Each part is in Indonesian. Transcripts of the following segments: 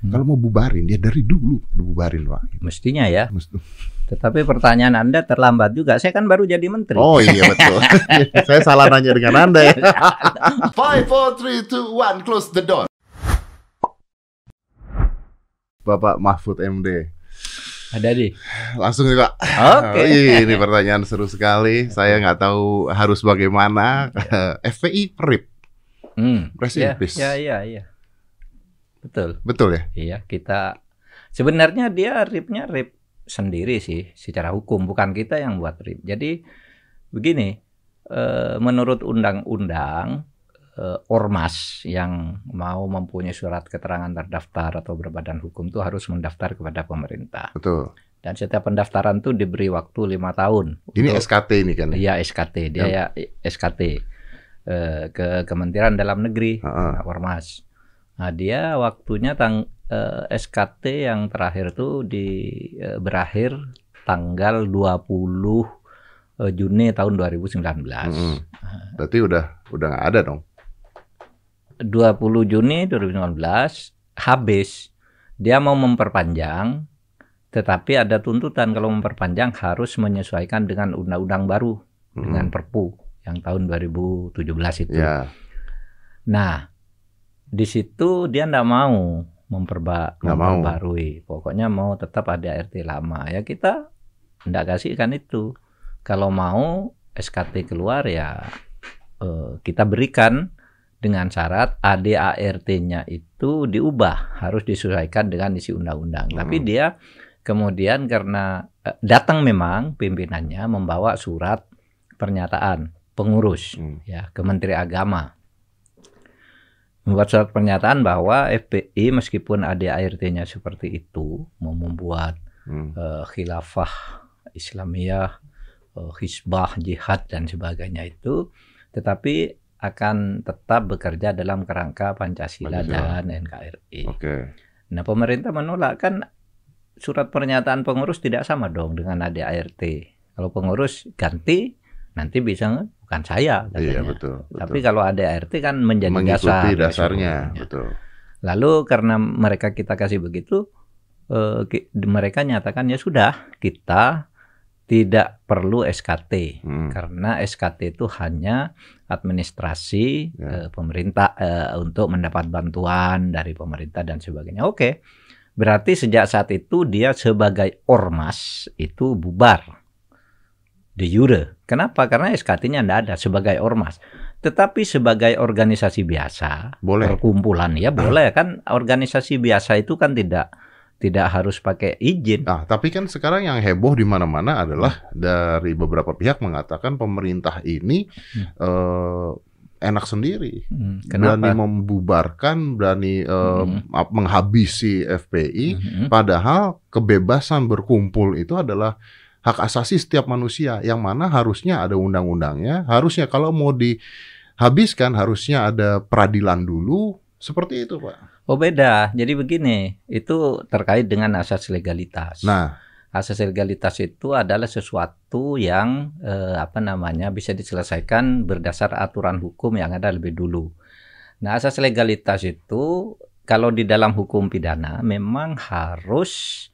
Hmm. Kalau mau bubarin dia dari dulu udah bubarin pak. Mestinya ya. Mesti- Tetapi pertanyaan Anda terlambat juga. Saya kan baru jadi menteri. Oh iya betul. Saya salah nanya dengan anda ya. Five, four, three, two, one, close the door. Bapak Mahfud MD. Ada di. Langsung nih Pak. Oke. Ih, ini pertanyaan seru sekali. Saya nggak tahu harus bagaimana. FPI perip. Hmm. Rest in Ya, peace. ya, ya, ya. Betul. Betul ya? Iya, kita sebenarnya dia ripnya rip sendiri sih secara hukum, bukan kita yang buat rip. Jadi begini, eh, menurut undang-undang eh, ormas yang mau mempunyai surat keterangan terdaftar atau berbadan hukum itu harus mendaftar kepada pemerintah. Betul. Dan setiap pendaftaran itu diberi waktu lima tahun. Ini untuk- SKT ini kan? ya? Iya SKT, dia ya SKT eh, ke Kementerian Dalam Negeri, Heeh. nah, Ormas. Nah dia waktunya tang eh, SKT yang terakhir tuh di eh, berakhir tanggal 20 eh, Juni tahun 2019. Mm-mm. Berarti udah udah nggak ada dong. 20 Juni 2019 habis. Dia mau memperpanjang, tetapi ada tuntutan kalau memperpanjang harus menyesuaikan dengan undang-undang baru Mm-mm. dengan Perpu yang tahun 2017 itu. Ya, Nah, di situ dia nggak mau memperba Nggak mau. memperbarui. Pokoknya mau tetap ada RT lama. Ya kita nggak kasihkan itu. Kalau mau SKT keluar ya eh, kita berikan dengan syarat ADART-nya itu diubah, harus disesuaikan dengan isi undang-undang. Hmm. Tapi dia kemudian karena eh, datang memang pimpinannya membawa surat pernyataan pengurus Hmm. ya ke Menteri Agama membuat surat pernyataan bahwa FPI meskipun ADART-nya seperti itu mau membuat Hmm. eh, khilafah Islamiyah, eh, hisbah, jihad dan sebagainya itu, tetapi akan tetap bekerja dalam kerangka Pancasila, Pancasila. dan NKRI. Oke. Nah, pemerintah menolak kan surat pernyataan pengurus tidak sama dong dengan ADART. Kalau pengurus ganti nanti bisa bukan saya Iya katanya. betul. Tapi betul. kalau ADART kan menjadi Mengikuti dasar dasarnya, seluruhnya. betul. Lalu karena mereka kita kasih begitu, eh, mereka nyatakan ya sudah kita tidak perlu SKT Hmm. karena SKT itu hanya administrasi Ya. eh, pemerintah eh, untuk mendapat bantuan dari pemerintah dan sebagainya. Oke, berarti sejak saat itu dia sebagai ormas itu bubar de jure. Kenapa? Karena SKT-nya tidak ada sebagai ormas. Tetapi sebagai organisasi biasa, Boleh. perkumpulan ya boleh kan organisasi biasa itu kan tidak tidak harus pakai izin. Nah, tapi kan sekarang yang heboh di mana-mana adalah dari beberapa pihak mengatakan pemerintah ini eh, enak sendiri. Hmm, Berani membubarkan, berani eh, ap- menghabisi FPI, Mhm. padahal kebebasan berkumpul itu adalah hak asasi setiap manusia yang mana harusnya ada undang-undangnya, harusnya kalau mau dihabiskan harusnya ada peradilan dulu, seperti itu, Pak. Oh beda. Jadi begini, itu terkait dengan asas legalitas. Nah, asas legalitas itu adalah sesuatu yang eh, apa namanya bisa diselesaikan berdasar aturan hukum yang ada lebih dulu. Nah, asas legalitas itu kalau di dalam hukum pidana memang harus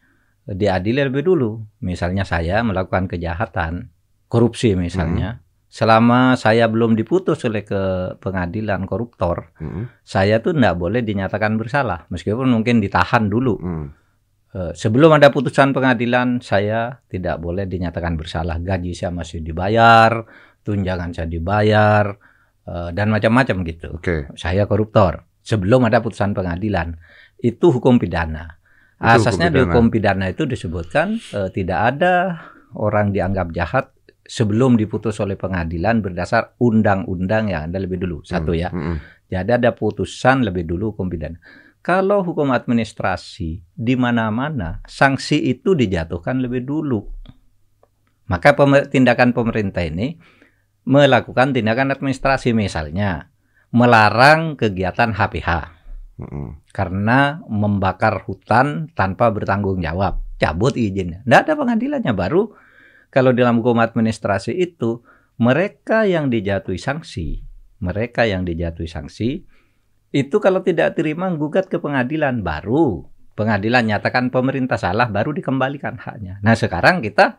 diadili lebih dulu. Misalnya saya melakukan kejahatan, korupsi misalnya, selama saya belum diputus oleh ke pengadilan koruptor, mm, saya tuh tidak boleh dinyatakan bersalah, meskipun mungkin ditahan dulu. mm, Eh, sebelum ada putusan pengadilan, saya tidak boleh dinyatakan bersalah. Gaji saya masih dibayar, tunjangan saya dibayar, eh, dan macam-macam gitu. oke. Saya koruptor. Sebelum ada putusan pengadilan, itu hukum pidana. Asasnya di hukum pidana itu disebutkan eh, tidak ada orang dianggap jahat sebelum diputus oleh pengadilan berdasar undang-undang yang ada lebih dulu. Satu ya. Mm, mm, Jadi ada putusan lebih dulu hukum pidana. Kalau hukum administrasi di mana-mana sanksi itu dijatuhkan lebih dulu. Maka pemer- tindakan pemerintah ini melakukan tindakan administrasi misalnya melarang kegiatan HPH karena membakar hutan tanpa bertanggung jawab, cabut izinnya. Tidak ada pengadilannya baru kalau dalam hukum administrasi itu mereka yang dijatuhi sanksi, mereka yang dijatuhi sanksi itu kalau tidak terima gugat ke pengadilan baru Pengadilan nyatakan pemerintah salah baru dikembalikan haknya. Nah, sekarang kita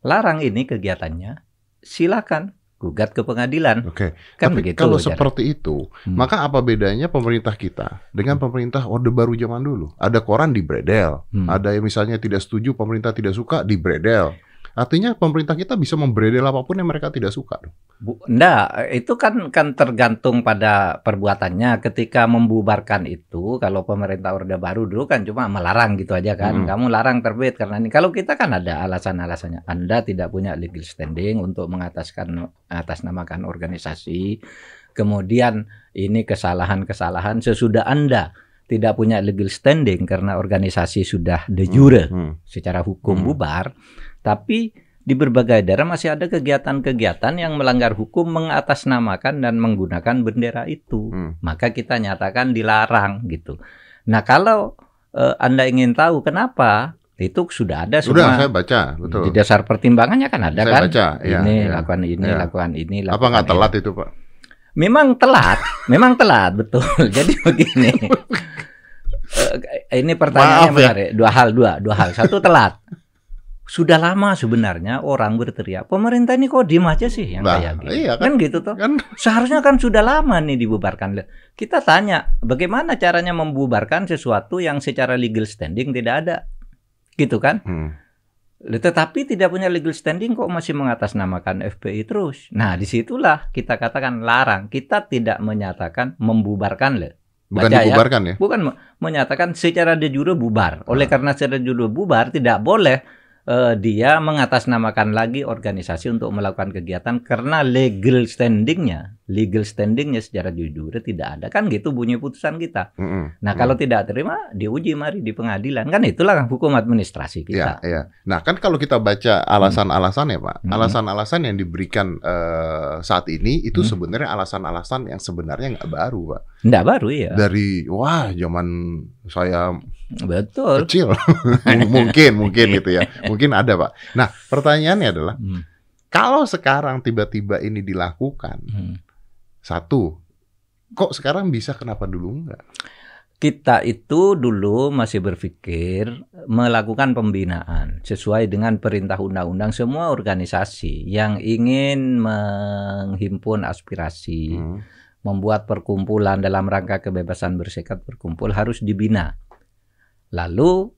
larang ini kegiatannya. Silakan gugat ke pengadilan. Oke. Kan Tapi begitu. kalau seperti itu, Hmm. maka apa bedanya pemerintah kita dengan pemerintah Orde Baru zaman dulu? Ada koran di bredel, Hmm. ada yang misalnya tidak setuju, pemerintah tidak suka di bredel. Artinya pemerintah kita bisa membredel apa pun yang mereka tidak suka. Bu, enggak, itu kan kan tergantung pada perbuatannya. Ketika membubarkan itu, kalau pemerintah Orde Baru dulu kan cuma melarang gitu aja kan. Hmm. Kamu larang terbit karena ini. Kalau kita kan ada alasan-alasannya. Anda tidak punya legal standing untuk mengataskan atasnamakan organisasi. Kemudian ini kesalahan-kesalahan sesudah Anda tidak punya legal standing karena organisasi sudah de jure Hmm. secara hukum Hmm. bubar, tapi di berbagai daerah masih ada kegiatan-kegiatan yang melanggar hukum mengatasnamakan dan menggunakan bendera itu. Hmm. Maka kita nyatakan dilarang gitu. Nah, kalau eh, Anda ingin tahu kenapa, itu sudah ada Sudah saya baca, betul. di dasar pertimbangannya kan ada Saya kan? baca, ya, ini ya. lakukan ini, Ya. lakukan ini, Apa lakukan nggak ini. telat itu Pak? Memang telat, memang telat betul. Jadi begini. Eh, ini pertanyaannya Maaf ya. menarik. Dua hal, dua, dua hal. Satu telat. Sudah lama sebenarnya orang berteriak, pemerintah ini kok diem aja sih yang Lah, kayak gini. iya kan gitu tuh. Kan Seharusnya kan sudah lama nih dibubarkan. Kita tanya, bagaimana caranya membubarkan sesuatu yang secara legal standing tidak ada? Gitu kan? hmm. Tetapi tidak punya legal standing kok masih mengatasnamakan FPI terus. Nah, di situlah kita katakan larang. Kita tidak menyatakan membubarkan loh. bukan Baca ya. dibubarkan ya. Bukan me- menyatakan secara de jure bubar. Oleh Ah. karena secara de jure bubar tidak boleh eh, dia mengatasnamakan lagi organisasi untuk melakukan kegiatan karena legal standingnya, legal standingnya secara de jure tidak ada. Kan gitu bunyi putusan kita. Mm-mm. Nah, kalau tidak terima diuji mari di pengadilan. Kan itulah hukum administrasi kita. iya. Nah, kan kalau kita baca alasan-alasannya, Pak, Hmm. alasan-alasan yang diberikan eh, saat ini itu Hmm. sebenarnya alasan-alasan yang sebenarnya nggak baru, Pak. Enggak baru ya. Dari wah, zaman saya Betul. kecil, mungkin, mungkin gitu ya, mungkin ada, Pak. Nah, pertanyaannya adalah Hmm, kalau sekarang tiba-tiba ini dilakukan, hmm. satu, kok sekarang bisa, kenapa dulu enggak? Kita itu dulu masih berpikir melakukan pembinaan sesuai dengan perintah undang-undang semua organisasi yang ingin menghimpun aspirasi, Hmm. membuat perkumpulan dalam rangka kebebasan berserikat berkumpul harus dibina. Lalu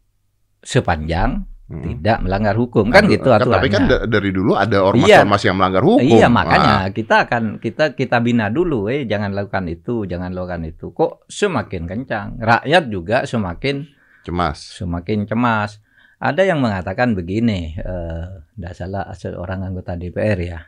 sepanjang Hmm. tidak melanggar hukum kan Aduh, gitu kan, aturannya. Tapi kan da- dari dulu ada Iya. ormas-ormas yang melanggar hukum. Iya makanya kita akan kita kita bina dulu, eh jangan lakukan itu, jangan lakukan itu. Kok semakin kencang, rakyat juga semakin cemas. semakin cemas. Ada yang mengatakan begini, eh tidak salah seorang anggota DPR ya,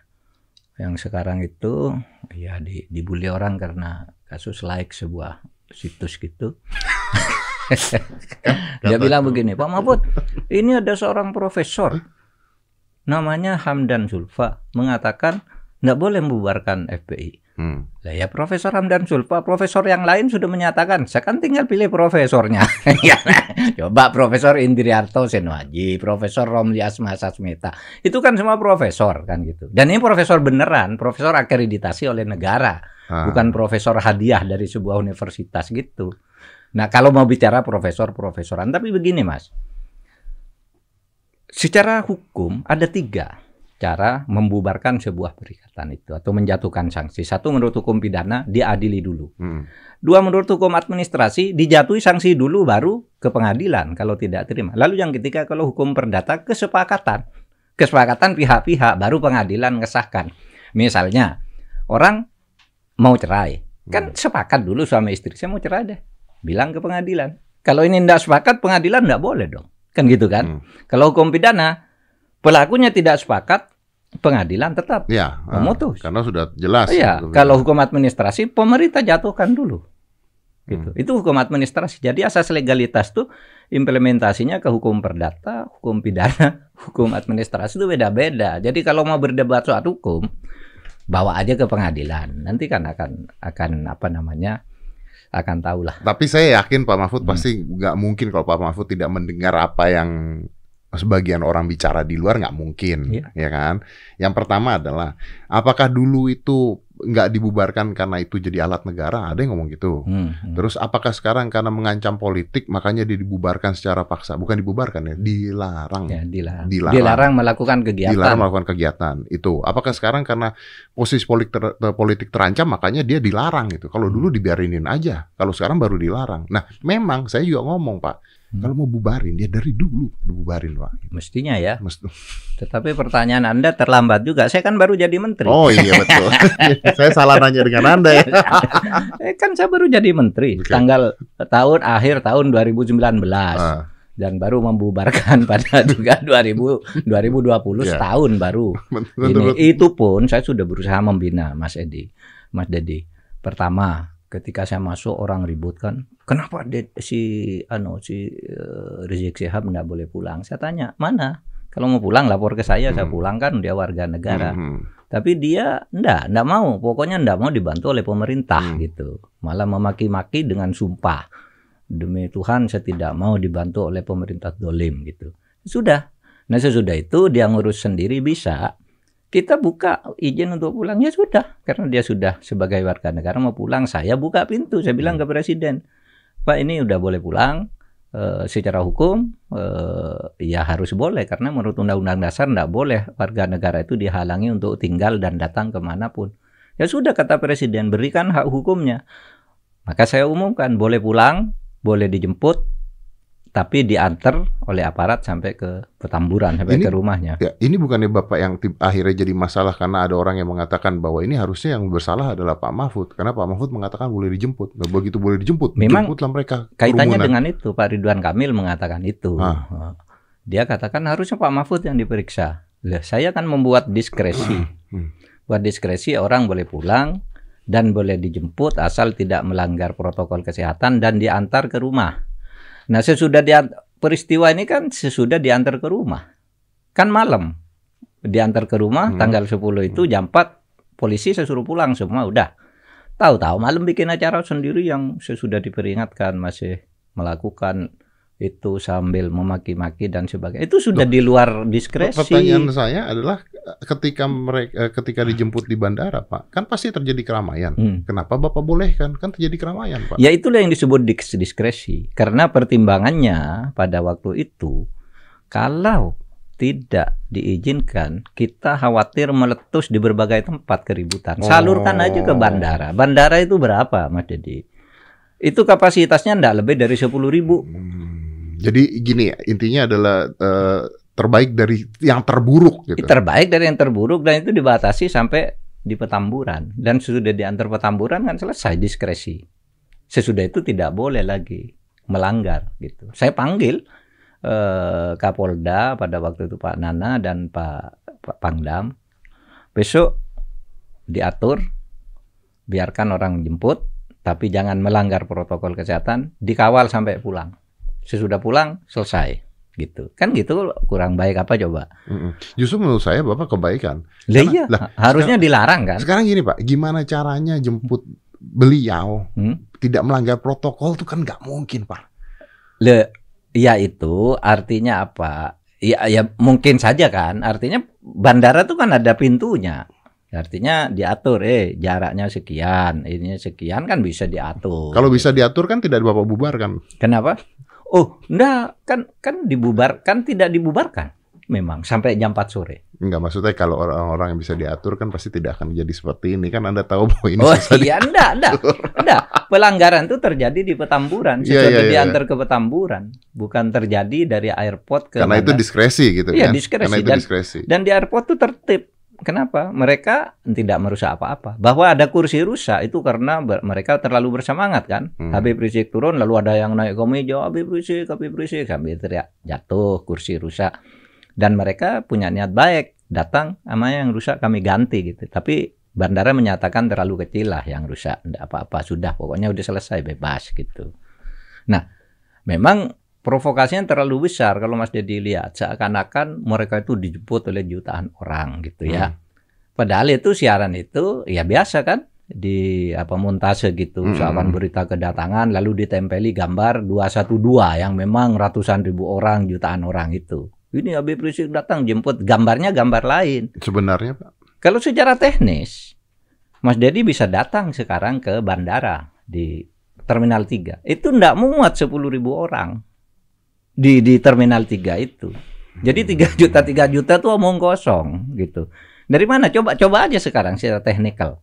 yang sekarang itu ya di, dibully orang karena kasus like sebuah situs gitu. Dia Kata- bilang begini, Pak Mahfud, ini ada seorang profesor namanya Hamdan Zulfa mengatakan nggak boleh membubarkan FPI. Hmm. Lah ya Profesor Hamdan Zulfa, profesor yang lain sudah menyatakan, saya kan tinggal pilih profesornya. Ya, Coba Profesor Indriarto Senoaji, Profesor Romli Asma Sasmita, itu kan semua profesor kan gitu. Dan ini profesor beneran, profesor akreditasi oleh negara, Ah. bukan profesor hadiah dari sebuah universitas gitu. Nah kalau mau bicara profesor-profesoran, tapi begini mas, secara hukum ada tiga cara membubarkan sebuah perikatan itu atau menjatuhkan sanksi. Satu menurut hukum pidana diadili dulu. Hmm. Dua menurut hukum administrasi dijatuhi sanksi dulu baru ke pengadilan kalau tidak terima. Lalu yang ketiga kalau hukum perdata kesepakatan. Kesepakatan pihak-pihak baru pengadilan ngesahkan. Misalnya orang mau cerai. Kan sepakat dulu suami istri saya mau cerai deh. Bilang ke pengadilan. Kalau ini tidak sepakat pengadilan tidak boleh dong. Kan gitu kan. Hmm. Kalau hukum pidana pelakunya tidak sepakat pengadilan tetap Ya, memutus. karena sudah jelas. Iya, Gitu. kalau hukum administrasi pemerintah jatuhkan dulu. Gitu. Hmm. Itu hukum administrasi. Jadi asas legalitas tuh implementasinya ke hukum perdata, hukum pidana, hukum administrasi itu beda-beda. Jadi kalau mau berdebat soal hukum, bawa aja ke pengadilan. Nanti kan akan akan apa namanya? Akan tahu lah. Tapi saya yakin Pak Mahfud Hmm. pasti nggak mungkin kalau Pak Mahfud tidak mendengar apa yang sebagian orang bicara di luar nggak mungkin, Iya. ya kan? Yang pertama adalah apakah dulu itu nggak dibubarkan karena itu jadi alat negara, ada yang ngomong gitu. Hmm, hmm. Terus apakah sekarang karena mengancam politik makanya dia dibubarkan secara paksa? Bukan dibubarkan ya, dilarang. Ya, dilarang. Dilarang. Dilarang melakukan kegiatan. Dilarang melakukan kegiatan itu. Apakah sekarang karena posisi politik ter- ter- politik terancam makanya dia dilarang gitu. Kalau dulu dibiarinin aja, kalau sekarang baru dilarang. Nah, memang saya juga ngomong, Pak, Hmm. kalau mau bubarin dia dari dulu dibubarin, Pak. Mestinya ya. Mesti- Tetapi pertanyaan Anda terlambat juga. Saya kan baru jadi menteri. Oh iya betul. saya salah nanya dengan Anda ya. Eh, kan saya baru jadi menteri Oke. tanggal tahun akhir tahun 2019 Ah, dan baru membubarkan pada juga 2000 2020 Ya. setahun baru. Ini itu pun saya sudah berusaha membina Mas Edi, Mas Dedi. Pertama, ketika saya masuk orang ribut kan, kenapa si ano si eh, Rizik Sihab nggak boleh pulang? Saya tanya, mana? Kalau mau pulang lapor ke saya, saya Hmm. pulang kan dia warga negara. Mhm. Tapi dia enggak, enggak mau. Pokoknya enggak mau dibantu oleh pemerintah Hmm. gitu. Malah memaki-maki dengan sumpah. Demi Tuhan saya tidak mau dibantu oleh pemerintah dolim gitu. Sudah. Nah sesudah itu dia ngurus sendiri bisa. Kita buka izin untuk pulang ya sudah. Karena dia sudah sebagai warga negara mau pulang. Saya buka pintu. Saya bilang ke presiden. Pak ini udah boleh pulang. Eh, secara hukum eh, ya harus boleh karena menurut undang-undang dasar tidak boleh warga negara itu dihalangi untuk tinggal dan datang ke mana pun. Ya sudah kata presiden berikan hak hukumnya. Maka saya umumkan boleh pulang, boleh dijemput, tapi diantar oleh aparat sampai ke Petamburan sampai Ini- ke rumahnya. Ya, ini bukannya Bapak yang tib- akhirnya jadi masalah karena ada orang yang mengatakan bahwa ini harusnya yang bersalah adalah Pak Mahfud. Karena Pak Mahfud mengatakan boleh dijemput. Nah, begitu boleh dijemput, Memang jemputlah mereka. Kaitannya kerumunan. dengan itu Pak Ridwan Kamil mengatakan itu. Ah. Dia katakan harusnya Pak Mahfud yang diperiksa. Lah, saya kan membuat diskresi. Hmm. Buat diskresi orang boleh pulang dan boleh dijemput asal tidak melanggar protokol kesehatan dan diantar ke rumah. Nah, sesudah dia peristiwa ini kan sesudah diantar ke rumah. Kan malam. Diantar ke rumah Hmm. tanggal 10 itu jam 4 polisi saya suruh pulang semua udah. Tahu-tahu malam bikin acara sendiri yang sesudah diperingatkan masih melakukan itu sambil memaki-maki dan sebagainya. Itu sudah di luar diskresi. Pertanyaan saya adalah ketika mereka ketika dijemput di bandara, Pak, kan pasti terjadi keramaian. Hmm. Kenapa Bapak bolehkan? Kan terjadi keramaian, Pak. Ya itulah yang disebut dis- diskresi. Karena pertimbangannya pada waktu itu, kalau tidak diizinkan, kita khawatir meletus di berbagai tempat keributan. Salurkan Oh. aja ke bandara. Bandara itu berapa, Mas Dedi? Itu kapasitasnya tidak lebih dari 10.000 ribu. Hmm. Jadi gini ya, intinya adalah eh, terbaik dari yang terburuk gitu. Terbaik dari yang terburuk dan itu dibatasi sampai di Petamburan. Dan sudah diantar Petamburan kan selesai diskresi. Sesudah itu tidak boleh lagi melanggar gitu. Saya panggil eh, Kapolda pada waktu itu Pak Nana dan Pak, Pak Pangdam. Besok diatur biarkan orang jemput tapi jangan melanggar protokol kesehatan, dikawal sampai pulang. Sesudah pulang selesai gitu. Kan gitu kurang baik apa coba? Justru menurut saya Bapak kebaikan. Lah iya, lah, harusnya dilarang kan? Sekarang gini Pak, gimana caranya jemput beliau Hmm? tidak melanggar protokol itu kan nggak mungkin Pak. Le, ya itu artinya apa? Ya, ya mungkin saja kan. Artinya bandara tuh kan ada pintunya. Artinya diatur, eh jaraknya sekian, ini sekian kan bisa diatur. Kalau bisa diatur kan tidak Bapak bubarkan. Kenapa? Oh, enggak, kan kan dibubarkan tidak dibubarkan. Memang sampai jam 4 sore. Enggak maksudnya kalau orang-orang yang bisa diatur kan pasti tidak akan jadi seperti ini kan Anda tahu bahwa ini oh iya, enggak, enggak. Enggak, pelanggaran itu terjadi di Petamburan. Iya, Sesudah iya, iya. diantar ke Petamburan, bukan terjadi dari airport ke karena itu bandara. diskresi gitu Iya, kan. diskresi. Karena itu Dan- diskresi. Dan di airport itu tertib. Kenapa? Mereka tidak merusak apa-apa. Bahwa ada kursi rusak itu karena mereka terlalu bersemangat kan. Hmm. Habib Rizik turun lalu ada yang naik ke meja, Habib Rizik, Habib Rizik sambil teriak jatuh kursi rusak. Dan mereka punya niat baik, datang sama yang rusak kami ganti gitu. Tapi bandara menyatakan terlalu kecil lah yang rusak, tidak apa-apa sudah pokoknya udah selesai bebas gitu. Nah, memang provokasinya terlalu besar kalau Mas Dedi lihat seakan-akan mereka itu dijemput oleh jutaan orang gitu ya. Padahal itu siaran itu ya biasa kan di apa montase gitu Hmm. seakan berita kedatangan lalu ditempeli gambar 212 yang memang ratusan ribu orang jutaan orang itu. Ini Habib Rizik datang jemput gambarnya gambar lain. Sebenarnya Pak. Kalau secara teknis Mas Dedi bisa datang sekarang ke bandara di Terminal 3. Itu enggak muat 10 ribu orang di di Terminal 3 itu. Jadi 3 juta 3 juta tuh omong kosong gitu. Dari mana? Coba coba aja sekarang secara teknikal.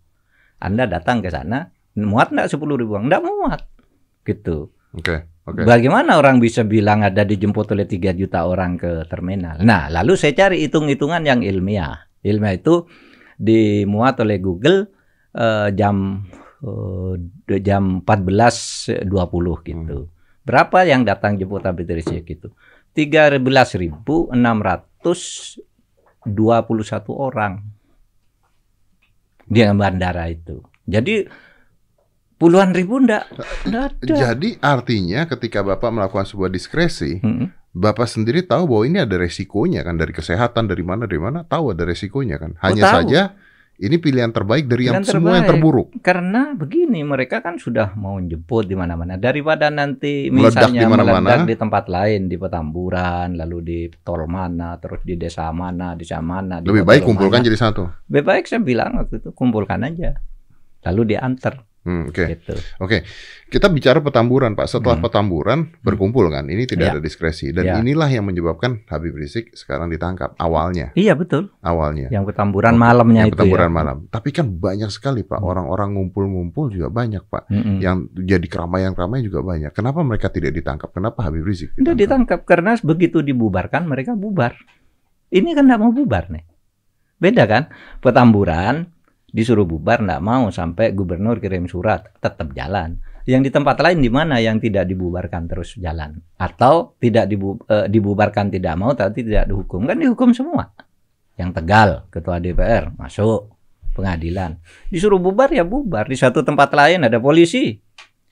Anda datang ke sana, muat enggak 10 ribu? Enggak muat. Gitu. Oke. Okay. Okay. Bagaimana orang bisa bilang ada dijemput oleh 3 juta orang ke terminal? Nah, lalu saya cari hitung-hitungan yang ilmiah. Ilmiah itu dimuat oleh Google uh, jam uh, jam 14.20 gitu. Hmm. Berapa yang datang jemput Habib Rizik itu? 13.621 orang di bandara itu. Jadi puluhan ribu enggak, enggak ada. Jadi artinya ketika Bapak melakukan sebuah diskresi, hmm. Bapak sendiri tahu bahwa ini ada resikonya kan dari kesehatan dari mana dari mana tahu ada resikonya kan. Hanya oh, saja ini pilihan terbaik dari pilihan yang terbaik. semua yang terburuk. Karena begini, mereka kan sudah mau jemput di mana-mana. Daripada nanti misalnya meledak, di mana -mana. di tempat lain, di Petamburan, lalu di tol mana, terus di desa mana, di desa mana. Di Lebih baik kumpulkan mana. jadi satu. Lebih baik saya bilang waktu itu kumpulkan aja, lalu diantar. Hmm, Oke, okay. gitu. oke. Okay. Kita bicara Petamburan, Pak. Setelah hmm. Petamburan hmm. berkumpul kan, ini tidak ya. ada diskresi dan ya. inilah yang menyebabkan Habib Rizik sekarang ditangkap awalnya. Iya betul. Awalnya. Yang Petamburan oh, malamnya yang itu. Petamburan ya. malam. Tapi kan banyak sekali Pak hmm. orang-orang ngumpul-ngumpul juga banyak Pak. Hmm. Yang jadi keramaian-keramaian juga banyak. Kenapa mereka tidak ditangkap? Kenapa Habib Rizik? Tidak ditangkap karena begitu dibubarkan mereka bubar. Ini kan tidak mau bubar nih. Beda kan? Petamburan disuruh bubar nggak mau sampai gubernur kirim surat tetap jalan. Yang di tempat lain di mana yang tidak dibubarkan terus jalan? Atau tidak dibu, e, dibubarkan tidak mau tapi tidak dihukum? Kan dihukum semua. Yang Tegal ketua DPR masuk pengadilan. Disuruh bubar ya bubar. Di satu tempat lain ada polisi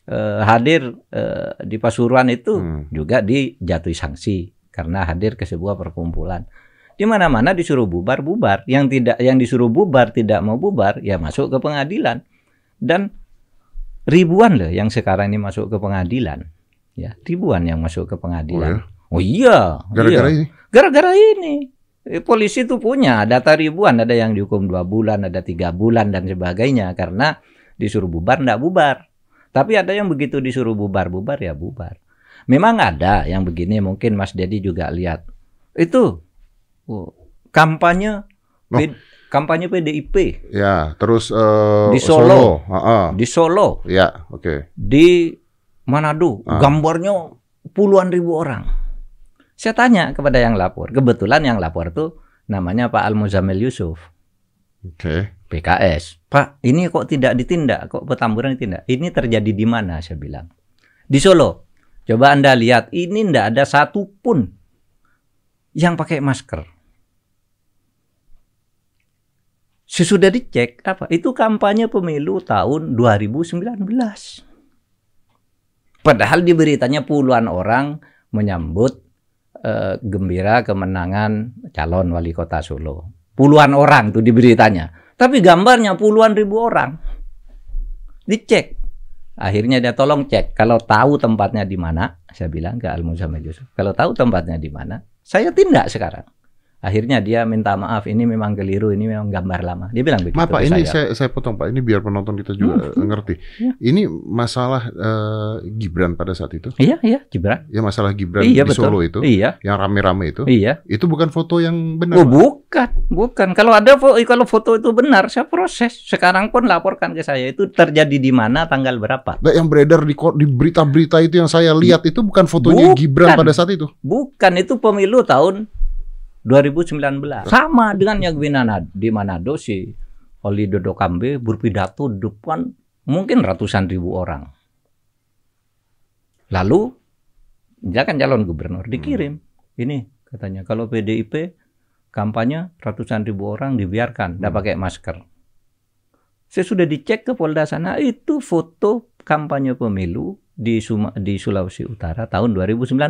e, hadir e, di Pasuruan itu hmm. juga dijatuhi sanksi karena hadir ke sebuah perkumpulan di mana-mana disuruh bubar bubar. Yang tidak yang disuruh bubar tidak mau bubar ya masuk ke pengadilan. Dan ribuan loh yang sekarang ini masuk ke pengadilan. Ya ribuan yang masuk ke pengadilan. Oh, ya? oh iya. Gara-gara iya. ini? Gara-gara ini. Eh, polisi itu punya. Data ribuan. Ada yang dihukum dua bulan ada tiga bulan dan sebagainya. Karena disuruh bubar ndak bubar. Tapi ada yang begitu disuruh bubar bubar ya bubar. Memang ada yang begini. Mungkin Mas Dedi juga lihat. Itu Kampanye oh. kampanye PDIP. Ya, terus uh, di Solo, Solo. Uh -uh. di Solo. Ya, oke. Okay. Di Manado, uh. gambarnya puluhan ribu orang. Saya tanya kepada yang lapor, kebetulan yang lapor tuh namanya Pak Al Muzamil Yusuf. Oke. Okay. PKS. Pak, ini kok tidak ditindak? Kok petamburan ditindak? Ini terjadi di mana? Saya bilang. Di Solo. Coba Anda lihat, ini tidak ada satupun yang pakai masker. Sesudah dicek apa? Itu kampanye pemilu tahun 2019. Padahal di beritanya puluhan orang menyambut uh, gembira kemenangan calon wali kota Solo. Puluhan orang tuh di beritanya. Tapi gambarnya puluhan ribu orang. Dicek. Akhirnya dia tolong cek. Kalau tahu tempatnya di mana, saya bilang ke Al Yusuf. Kalau tahu tempatnya di mana, saya tindak sekarang. Akhirnya dia minta maaf, ini memang keliru, ini memang gambar lama. Dia bilang begitu. Maaf Pak, ini saya. saya saya potong Pak, ini biar penonton kita juga hmm. ngerti. Ya. Ini masalah uh, Gibran pada saat itu? Iya, iya, Gibran. Ya masalah Gibran iya, di betul. Solo itu. Iya. Yang rame-rame itu. Iya. Itu bukan foto yang benar. Oh, bukan, bukan. Kalau ada foto, kalau foto itu benar, saya proses. Sekarang pun laporkan ke saya itu terjadi di mana, tanggal berapa. Nah, yang beredar di di berita-berita itu yang saya lihat itu bukan fotonya bukan. Gibran pada saat itu. Bukan, itu pemilu tahun 2019 sama dengan yang di Manado, di Manado si Oli Dodo Kambe berpidato depan mungkin ratusan ribu orang. Lalu dia kan calon gubernur dikirim hmm. ini katanya kalau PDIP kampanye ratusan ribu orang dibiarkan tidak hmm. pakai masker. Saya sudah dicek ke Polda sana itu foto kampanye pemilu di Suma, di Sulawesi Utara tahun 2019.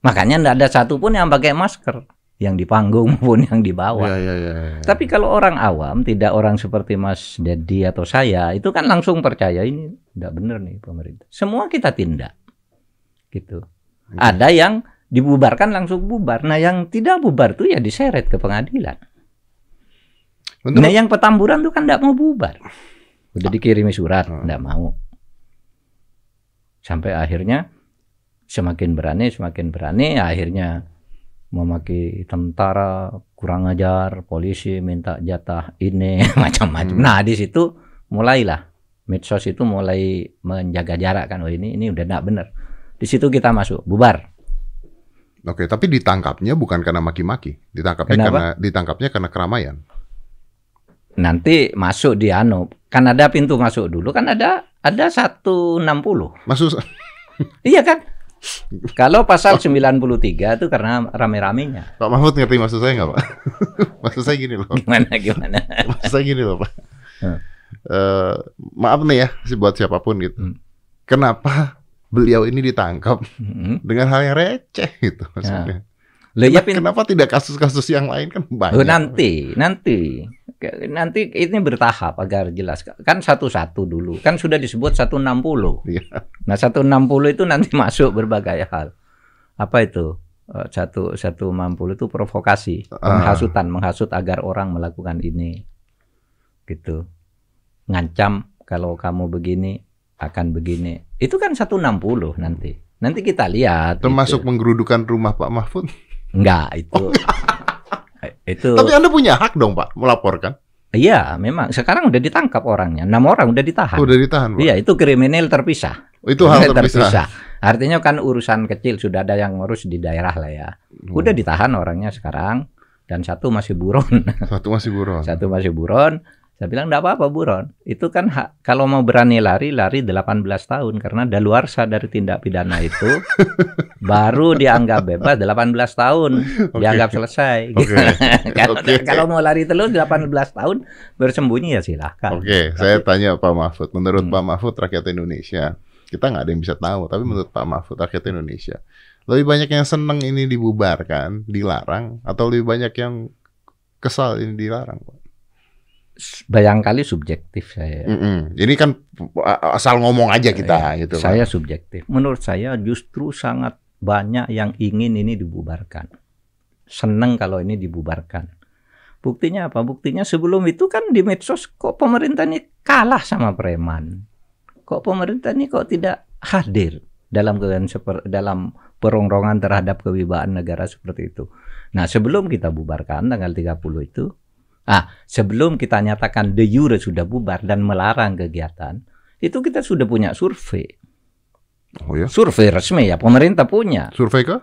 Makanya tidak ada satupun yang pakai masker, yang di panggung maupun yang di bawah. Ya, ya, ya, ya. Tapi kalau orang awam, tidak orang seperti Mas Dedi atau saya, itu kan langsung percaya ini tidak benar nih pemerintah. Semua kita tindak, gitu. Ya. Ada yang dibubarkan langsung bubar. Nah, yang tidak bubar tuh ya diseret ke pengadilan. Untuk... Nah yang Petamburan tuh kan tidak mau bubar. Udah dikirimi surat, tidak hmm. mau. Sampai akhirnya semakin berani, semakin berani, akhirnya memaki tentara kurang ajar, polisi minta jatah ini macam-macam. Hmm. Nah di situ mulailah medsos itu mulai menjaga jarak kan, oh ini ini udah tidak benar. Di situ kita masuk, bubar. Oke, tapi ditangkapnya bukan karena maki-maki, ditangkapnya Kenapa? karena ditangkapnya karena keramaian. Nanti masuk di anu, kan ada pintu masuk dulu, kan ada ada 160. Masuk Iya kan? Kalau pasal 93 itu karena rame-ramenya. Pak Mahfud ngerti maksud saya nggak Pak? maksud saya gini loh. Gimana gimana? maksud saya gini loh Pak. Hmm. Uh, maaf nih ya buat siapa pun gitu. Hmm. Kenapa beliau ini ditangkap hmm. dengan hal yang receh gitu maksudnya. Ya. ya, kenapa tidak kasus-kasus yang lain kan banyak. Oh, nanti, nanti, nanti ini bertahap agar jelas. Kan satu-satu dulu. Kan sudah disebut 160. Ya. Nah 160 itu nanti masuk berbagai hal. Apa itu? Eh, satu satu mampu itu provokasi, menghasutan, menghasut agar orang melakukan ini, gitu, ngancam kalau kamu begini akan begini. Itu kan 160 nanti. Nanti kita lihat. Termasuk gitu. menggerudukan rumah Pak Mahfud? Enggak, itu. Oh. Itu. Tapi Anda punya hak dong Pak melaporkan. Iya, memang sekarang udah ditangkap orangnya. Enam orang udah ditahan. Udah ditahan, Pak. Iya, itu kriminal terpisah. Itu hal terpisah. terpisah. Artinya kan urusan kecil sudah ada yang ngurus di daerah lah ya. Hmm. Udah ditahan orangnya sekarang dan satu masih buron. Satu masih buron. satu masih buron. Saya bilang enggak apa-apa buron. Itu kan hak, kalau mau berani lari, lari 18 tahun. Karena daluarsa dari tindak pidana itu baru dianggap bebas 18 tahun. Okay. Dianggap selesai. Okay. kalau, okay. kalau mau lari terus 18 tahun bersembunyi ya silahkan. Oke, okay. saya tanya Pak Mahfud. Menurut hmm. Pak Mahfud rakyat Indonesia, kita nggak ada yang bisa tahu. Tapi menurut Pak Mahfud rakyat Indonesia, lebih banyak yang senang ini dibubarkan, dilarang, atau lebih banyak yang kesal ini dilarang, Pak? Bayangkali subjektif saya. Mm -hmm. Ini kan asal ngomong aja kita ya, gitu. Saya Pak. subjektif. Menurut saya justru sangat banyak yang ingin ini dibubarkan. Seneng kalau ini dibubarkan. Buktinya apa? Buktinya sebelum itu kan di medsos kok pemerintah ini kalah sama preman. Kok pemerintah ini kok tidak hadir dalam dalam perongrongan terhadap kewibawaan negara seperti itu. Nah, sebelum kita bubarkan tanggal 30 itu, Ah, sebelum kita nyatakan de jure sudah bubar dan melarang kegiatan, itu kita sudah punya survei. Oh ya? Survei resmi ya, pemerintah punya. Survei ke?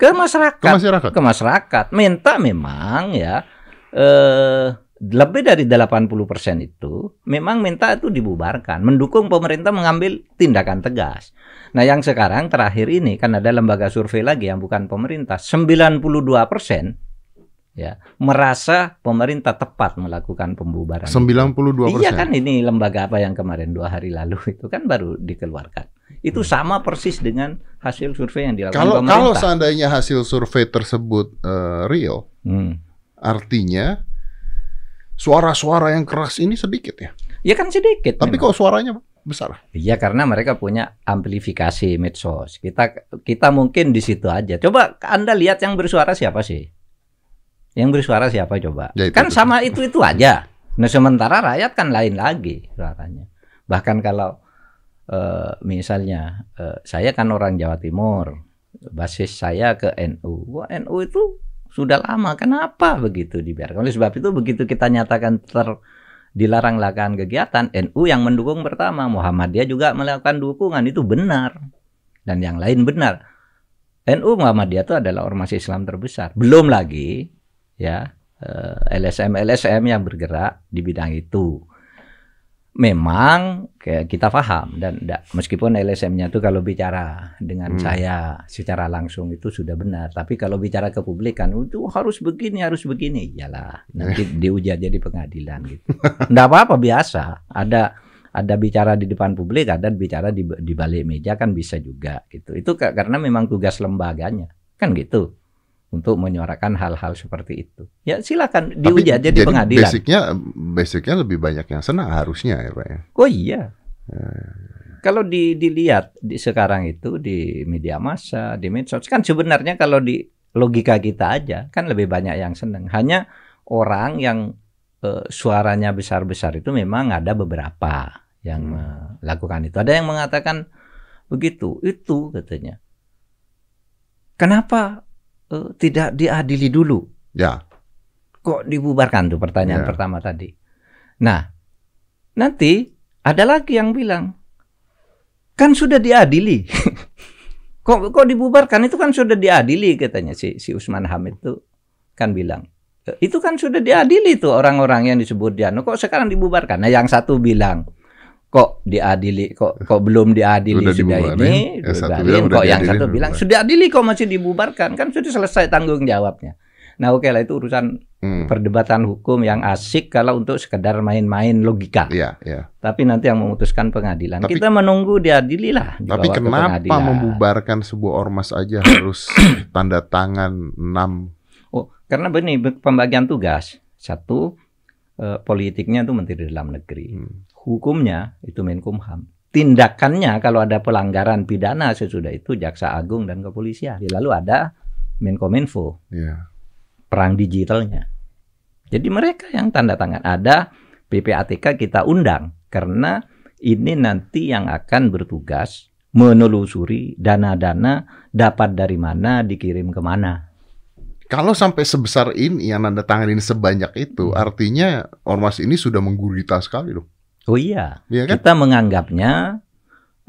Ke masyarakat. Ke masyarakat. Ke masyarakat. Minta memang ya eh lebih dari 80% itu memang minta itu dibubarkan, mendukung pemerintah mengambil tindakan tegas. Nah, yang sekarang terakhir ini kan ada lembaga survei lagi yang bukan pemerintah, 92% ya merasa pemerintah tepat melakukan pembubaran. 92 Iya kan ini lembaga apa yang kemarin dua hari lalu itu kan baru dikeluarkan. Itu hmm. sama persis dengan hasil survei yang dilakukan kalau, pemerintah. Kalau seandainya hasil survei tersebut uh, real, hmm. artinya suara-suara yang keras ini sedikit ya? Ya kan sedikit. Tapi memang. kok suaranya besar? Iya karena mereka punya amplifikasi medsos. Kita kita mungkin di situ aja. Coba Anda lihat yang bersuara siapa sih? Yang bersuara siapa coba? Ya, itu, kan itu. sama itu-itu aja. Nah sementara rakyat kan lain lagi suaranya. Bahkan kalau uh, misalnya uh, saya kan orang Jawa Timur, basis saya ke NU. Wah, NU itu sudah lama. Kenapa begitu dibiarkan? Oleh sebab itu begitu kita nyatakan ter dilarang lakukan kegiatan, NU yang mendukung pertama, Muhammadiyah juga melakukan dukungan itu benar. Dan yang lain benar. NU Muhammadiyah itu adalah ormas Islam terbesar. Belum lagi ya LSM eh, LSM yang bergerak di bidang itu. Memang kayak kita paham dan meskipun LSM-nya itu kalau bicara dengan hmm. saya secara langsung itu sudah benar, tapi kalau bicara ke publik kan itu harus begini harus begini, iyalah nanti diuji aja di pengadilan gitu. Enggak apa-apa biasa. Ada ada bicara di depan publik, ada bicara di, di balik meja kan bisa juga gitu. Itu karena memang tugas lembaganya kan gitu untuk menyuarakan hal-hal seperti itu. Ya silakan diuji aja di pengadilan. Basicnya, basicnya lebih banyak yang senang harusnya ya pak ya. Oh iya. Ya. Kalau di, dilihat di sekarang itu di media massa, di medsos kan sebenarnya kalau di logika kita aja kan lebih banyak yang senang. Hanya orang yang eh, suaranya besar-besar itu memang ada beberapa yang Hmm. melakukan itu. Ada yang mengatakan begitu, itu katanya. Kenapa eh, tidak diadili dulu? Ya. Kok dibubarkan tuh pertanyaan Ya. pertama tadi. Nah, nanti ada lagi yang bilang kan sudah diadili. kok kok dibubarkan itu kan sudah diadili katanya si si Usman Hamid tuh kan bilang "E, itu kan sudah diadili tuh orang-orang yang disebut dia. Kok sekarang dibubarkan? Nah, yang satu bilang kok diadili kok kok belum diadili Udah sudah dibubarin. ini Yang satu bilang kok yang satu bilang dibubarin. sudah diadili kok masih dibubarkan kan sudah selesai tanggung jawabnya nah oke lah itu urusan Hmm. perdebatan hukum yang asik kalau untuk sekedar main-main logika Iya, iya. tapi nanti yang memutuskan pengadilan Tapi- kita menunggu diadili lah Tapi kenapa membubarkan sebuah ormas aja harus tanda tangan 6 oh karena begini be- pembagian tugas satu eh, politiknya itu menteri dalam negeri Hmm. Hukumnya itu Menkumham. Tindakannya kalau ada pelanggaran pidana sesudah itu Jaksa Agung dan Kepolisian. Lalu ada Menkominfo, Iya. perang digitalnya. Jadi mereka yang tanda tangan. Ada PPATK kita undang karena ini nanti yang akan bertugas menelusuri dana-dana dapat dari mana dikirim ke mana. Kalau sampai sebesar ini yang nanda tangan ini sebanyak itu, Hmm. artinya ormas ini sudah menggurita sekali loh. Oh iya, Iya kan? kita menganggapnya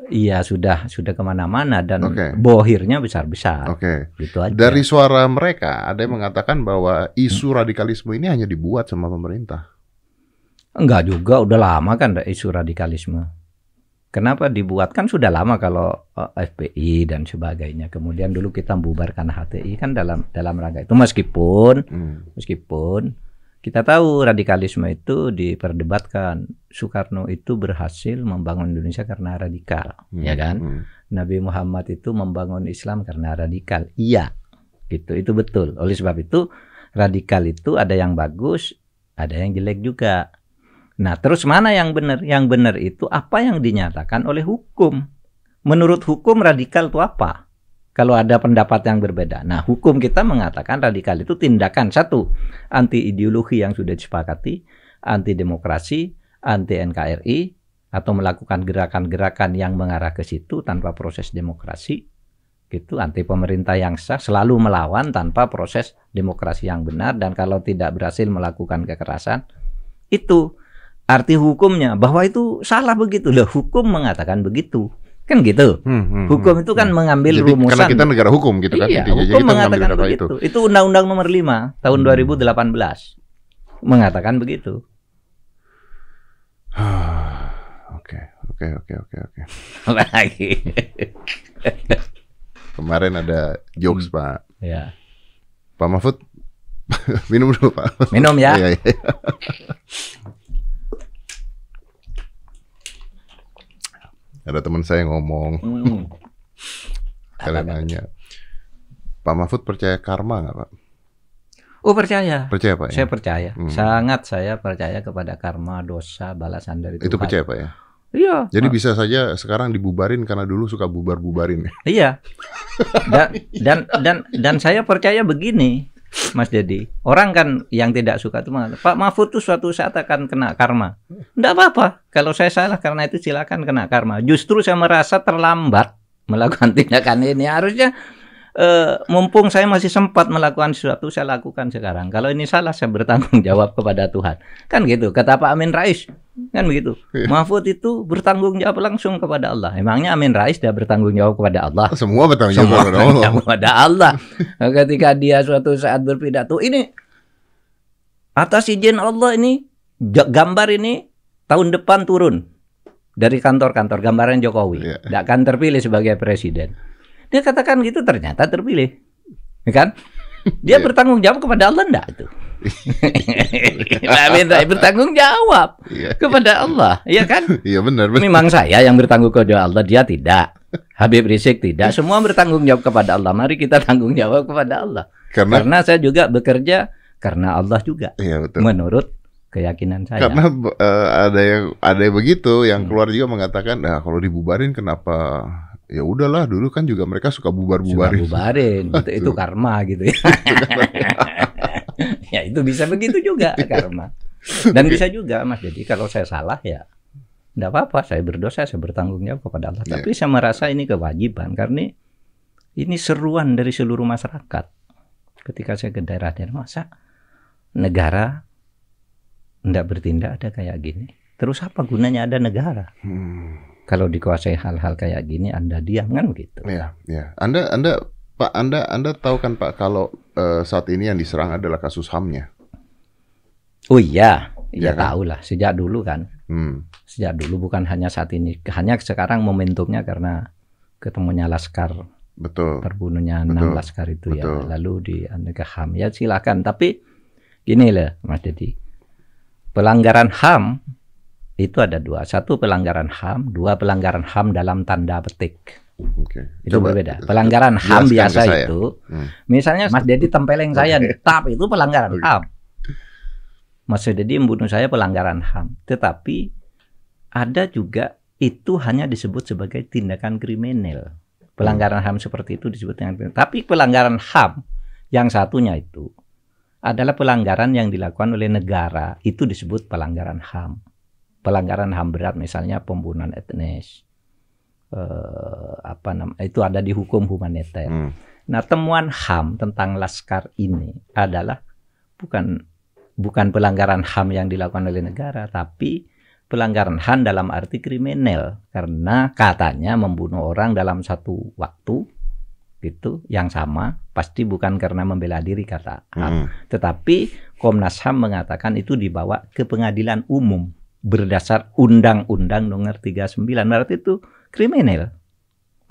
iya sudah sudah ke mana-mana dan Oke. bohirnya besar-besar. Oke. Gitu aja. Dari suara mereka ada yang mengatakan bahwa isu radikalisme ini hanya dibuat sama pemerintah. Enggak juga, udah lama kan isu radikalisme. Kenapa dibuat? Kan sudah lama kalau eh, FPI dan sebagainya. Kemudian dulu kita membubarkan HTI kan dalam dalam rangka itu meskipun Hmm. meskipun kita tahu radikalisme itu diperdebatkan. Soekarno itu berhasil membangun Indonesia karena radikal, Hmm. ya kan? Hmm. Nabi Muhammad itu membangun Islam karena radikal. Iya, gitu. Itu betul. Oleh sebab itu radikal itu ada yang bagus, ada yang jelek juga. Nah, terus mana yang benar? Yang benar itu apa yang dinyatakan oleh hukum. Menurut hukum radikal itu apa? Kalau ada pendapat yang berbeda. Nah, hukum kita mengatakan radikal itu tindakan satu, anti ideologi yang sudah disepakati, anti demokrasi, anti NKRI, atau melakukan gerakan-gerakan yang mengarah ke situ tanpa proses demokrasi gitu anti pemerintah yang sah selalu melawan tanpa proses demokrasi yang benar dan kalau tidak berhasil melakukan kekerasan itu arti hukumnya bahwa itu salah begitu loh hukum mengatakan begitu kan gitu. Hmm, hmm, hukum hmm. itu kan mengambil Jadi rumusan. karena kita negara hukum gitu kan iya, hukum kita mengatakan begitu. Itu undang-undang nomor 5 tahun Hmm. 2018 mengatakan begitu. Oke, oke, oke, oke, oke. lagi? Kemarin ada jokes Hmm. Pak. Ya Pak Mahfud minum dulu Pak. minum ya Iya, iya. Ada teman saya ngomong, Hmm. kalian Apa, nanya, Pak Mahfud percaya karma nggak Pak? Oh percaya. Percaya Pak? Ya? Saya percaya. Hmm. Sangat saya percaya kepada karma, dosa, balasan dari Tuhan. Itu percaya Pak ya? Iya. Jadi bisa saja sekarang dibubarin karena dulu suka bubar-bubarin. Iya. Dan dan dan dan saya percaya begini, Mas Dedi. Orang kan yang tidak suka itu mengatakan, Pak Mahfud itu suatu saat akan kena karma. Enggak apa-apa. Kalau saya salah karena itu silakan kena karma. Justru saya merasa terlambat melakukan tindakan ini. Harusnya eh, mumpung saya masih sempat melakukan sesuatu, saya lakukan sekarang. Kalau ini salah, saya bertanggung jawab kepada Tuhan. Kan gitu. Kata Pak Amin Rais, kan begitu. Iya. Mahfud itu bertanggung jawab langsung kepada Allah. Emangnya Amin Rais dia bertanggung jawab kepada Allah? Semua bertanggung jawab Semua kepada Allah. kepada Allah. Ketika dia suatu saat berpidato, ini atas izin Allah ini gambar ini tahun depan turun dari kantor-kantor gambaran Jokowi. Iya. Tidak akan terpilih sebagai presiden. Dia katakan gitu ternyata terpilih. Ya kan? Dia Iya. bertanggung jawab kepada Allah enggak itu? Nah, Amin bertanggung jawab Iya, kepada Allah, ya kan? iya benar benar. Memang saya yang bertanggung kepada Allah, dia tidak. Habib Rizik tidak. Semua bertanggung jawab kepada Allah. Mari kita tanggung jawab kepada Allah. Karena Karena saya juga bekerja karena Allah juga. iya betul. Menurut keyakinan saya. Karena eh, ada yang ada yang begitu yang Hmm. keluar juga mengatakan, nah kalau dibubarin kenapa? Ya udahlah dulu kan juga mereka suka Suka bubar-bubarin. bubarin, gitu. itu karma gitu ya. ya itu bisa begitu juga karma. Dan bisa juga Mas Jadi kalau saya salah ya tidak apa-apa, saya berdosa, saya bertanggung jawab kepada Allah. Ya. Tapi saya merasa ini kewajiban karena ini seruan dari seluruh masyarakat. Ketika saya ke daerah-daerah, masa negara tidak bertindak ada kayak gini. Terus apa gunanya ada negara? Hmm. Kalau dikuasai hal-hal kayak gini, Anda diam kan gitu. Ya, ya. Anda, Anda, Pak, Anda, Anda tahu kan Pak kalau eh, saat ini yang diserang adalah kasus HAM-nya. Oh iya, ya Iya kan? tahu lah. Sejak dulu kan, Hmm. sejak dulu bukan hanya saat ini, hanya sekarang momentumnya karena ketemunya Laskar Betul. terbunuhnya Betul, enam laskar itu ya betul. lalu di aneka HAM ya silakan tapi gini lah Mas Dedi pelanggaran HAM itu ada dua satu pelanggaran HAM dua pelanggaran HAM dalam tanda petik Oke. itu berbeda pelanggaran HAM biasa itu Hmm. misalnya Mas Dedi tempeleng saya nih tap itu pelanggaran Oke. HAM Mas Dedi membunuh saya pelanggaran HAM tetapi ada juga itu hanya disebut sebagai tindakan kriminal pelanggaran HAM seperti itu disebut dengan kriminal. Tapi pelanggaran HAM yang satunya itu adalah pelanggaran yang dilakukan oleh negara, itu disebut pelanggaran HAM. Pelanggaran HAM berat misalnya pembunuhan etnis. Eh, apa nama itu ada di hukum humaniter. Hmm. Nah, temuan HAM tentang laskar ini adalah bukan bukan pelanggaran HAM yang dilakukan oleh negara, tapi pelanggaran HAM dalam arti kriminal karena katanya membunuh orang dalam satu waktu gitu yang sama pasti bukan karena membela diri kata HAM, Hmm. tetapi Komnas HAM mengatakan itu dibawa ke pengadilan umum berdasar Undang-Undang Nomor 39 berarti itu kriminal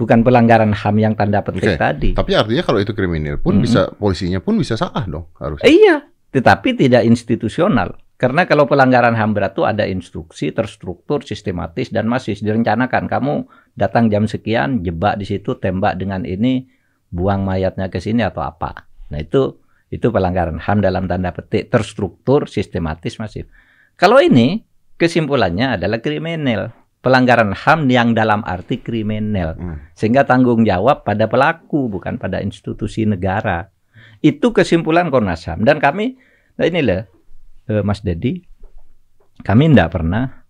bukan pelanggaran HAM yang tanda petik Oke. tadi. Tapi artinya kalau itu kriminal pun Mm-mm. bisa polisinya pun bisa salah dong harus. Eh, Iya, tetapi tidak institusional. Karena kalau pelanggaran HAM berat itu ada instruksi terstruktur, sistematis dan masih direncanakan. Kamu datang jam sekian, jebak di situ, tembak dengan ini, buang mayatnya ke sini atau apa. Nah itu itu pelanggaran HAM dalam tanda petik terstruktur, sistematis, masif. Kalau ini kesimpulannya adalah kriminal. Pelanggaran HAM yang dalam arti kriminal. Hmm. Sehingga tanggung jawab pada pelaku bukan pada institusi negara. Itu kesimpulan Komnas HAM dan kami nah inilah eh, Mas Dedi kami tidak pernah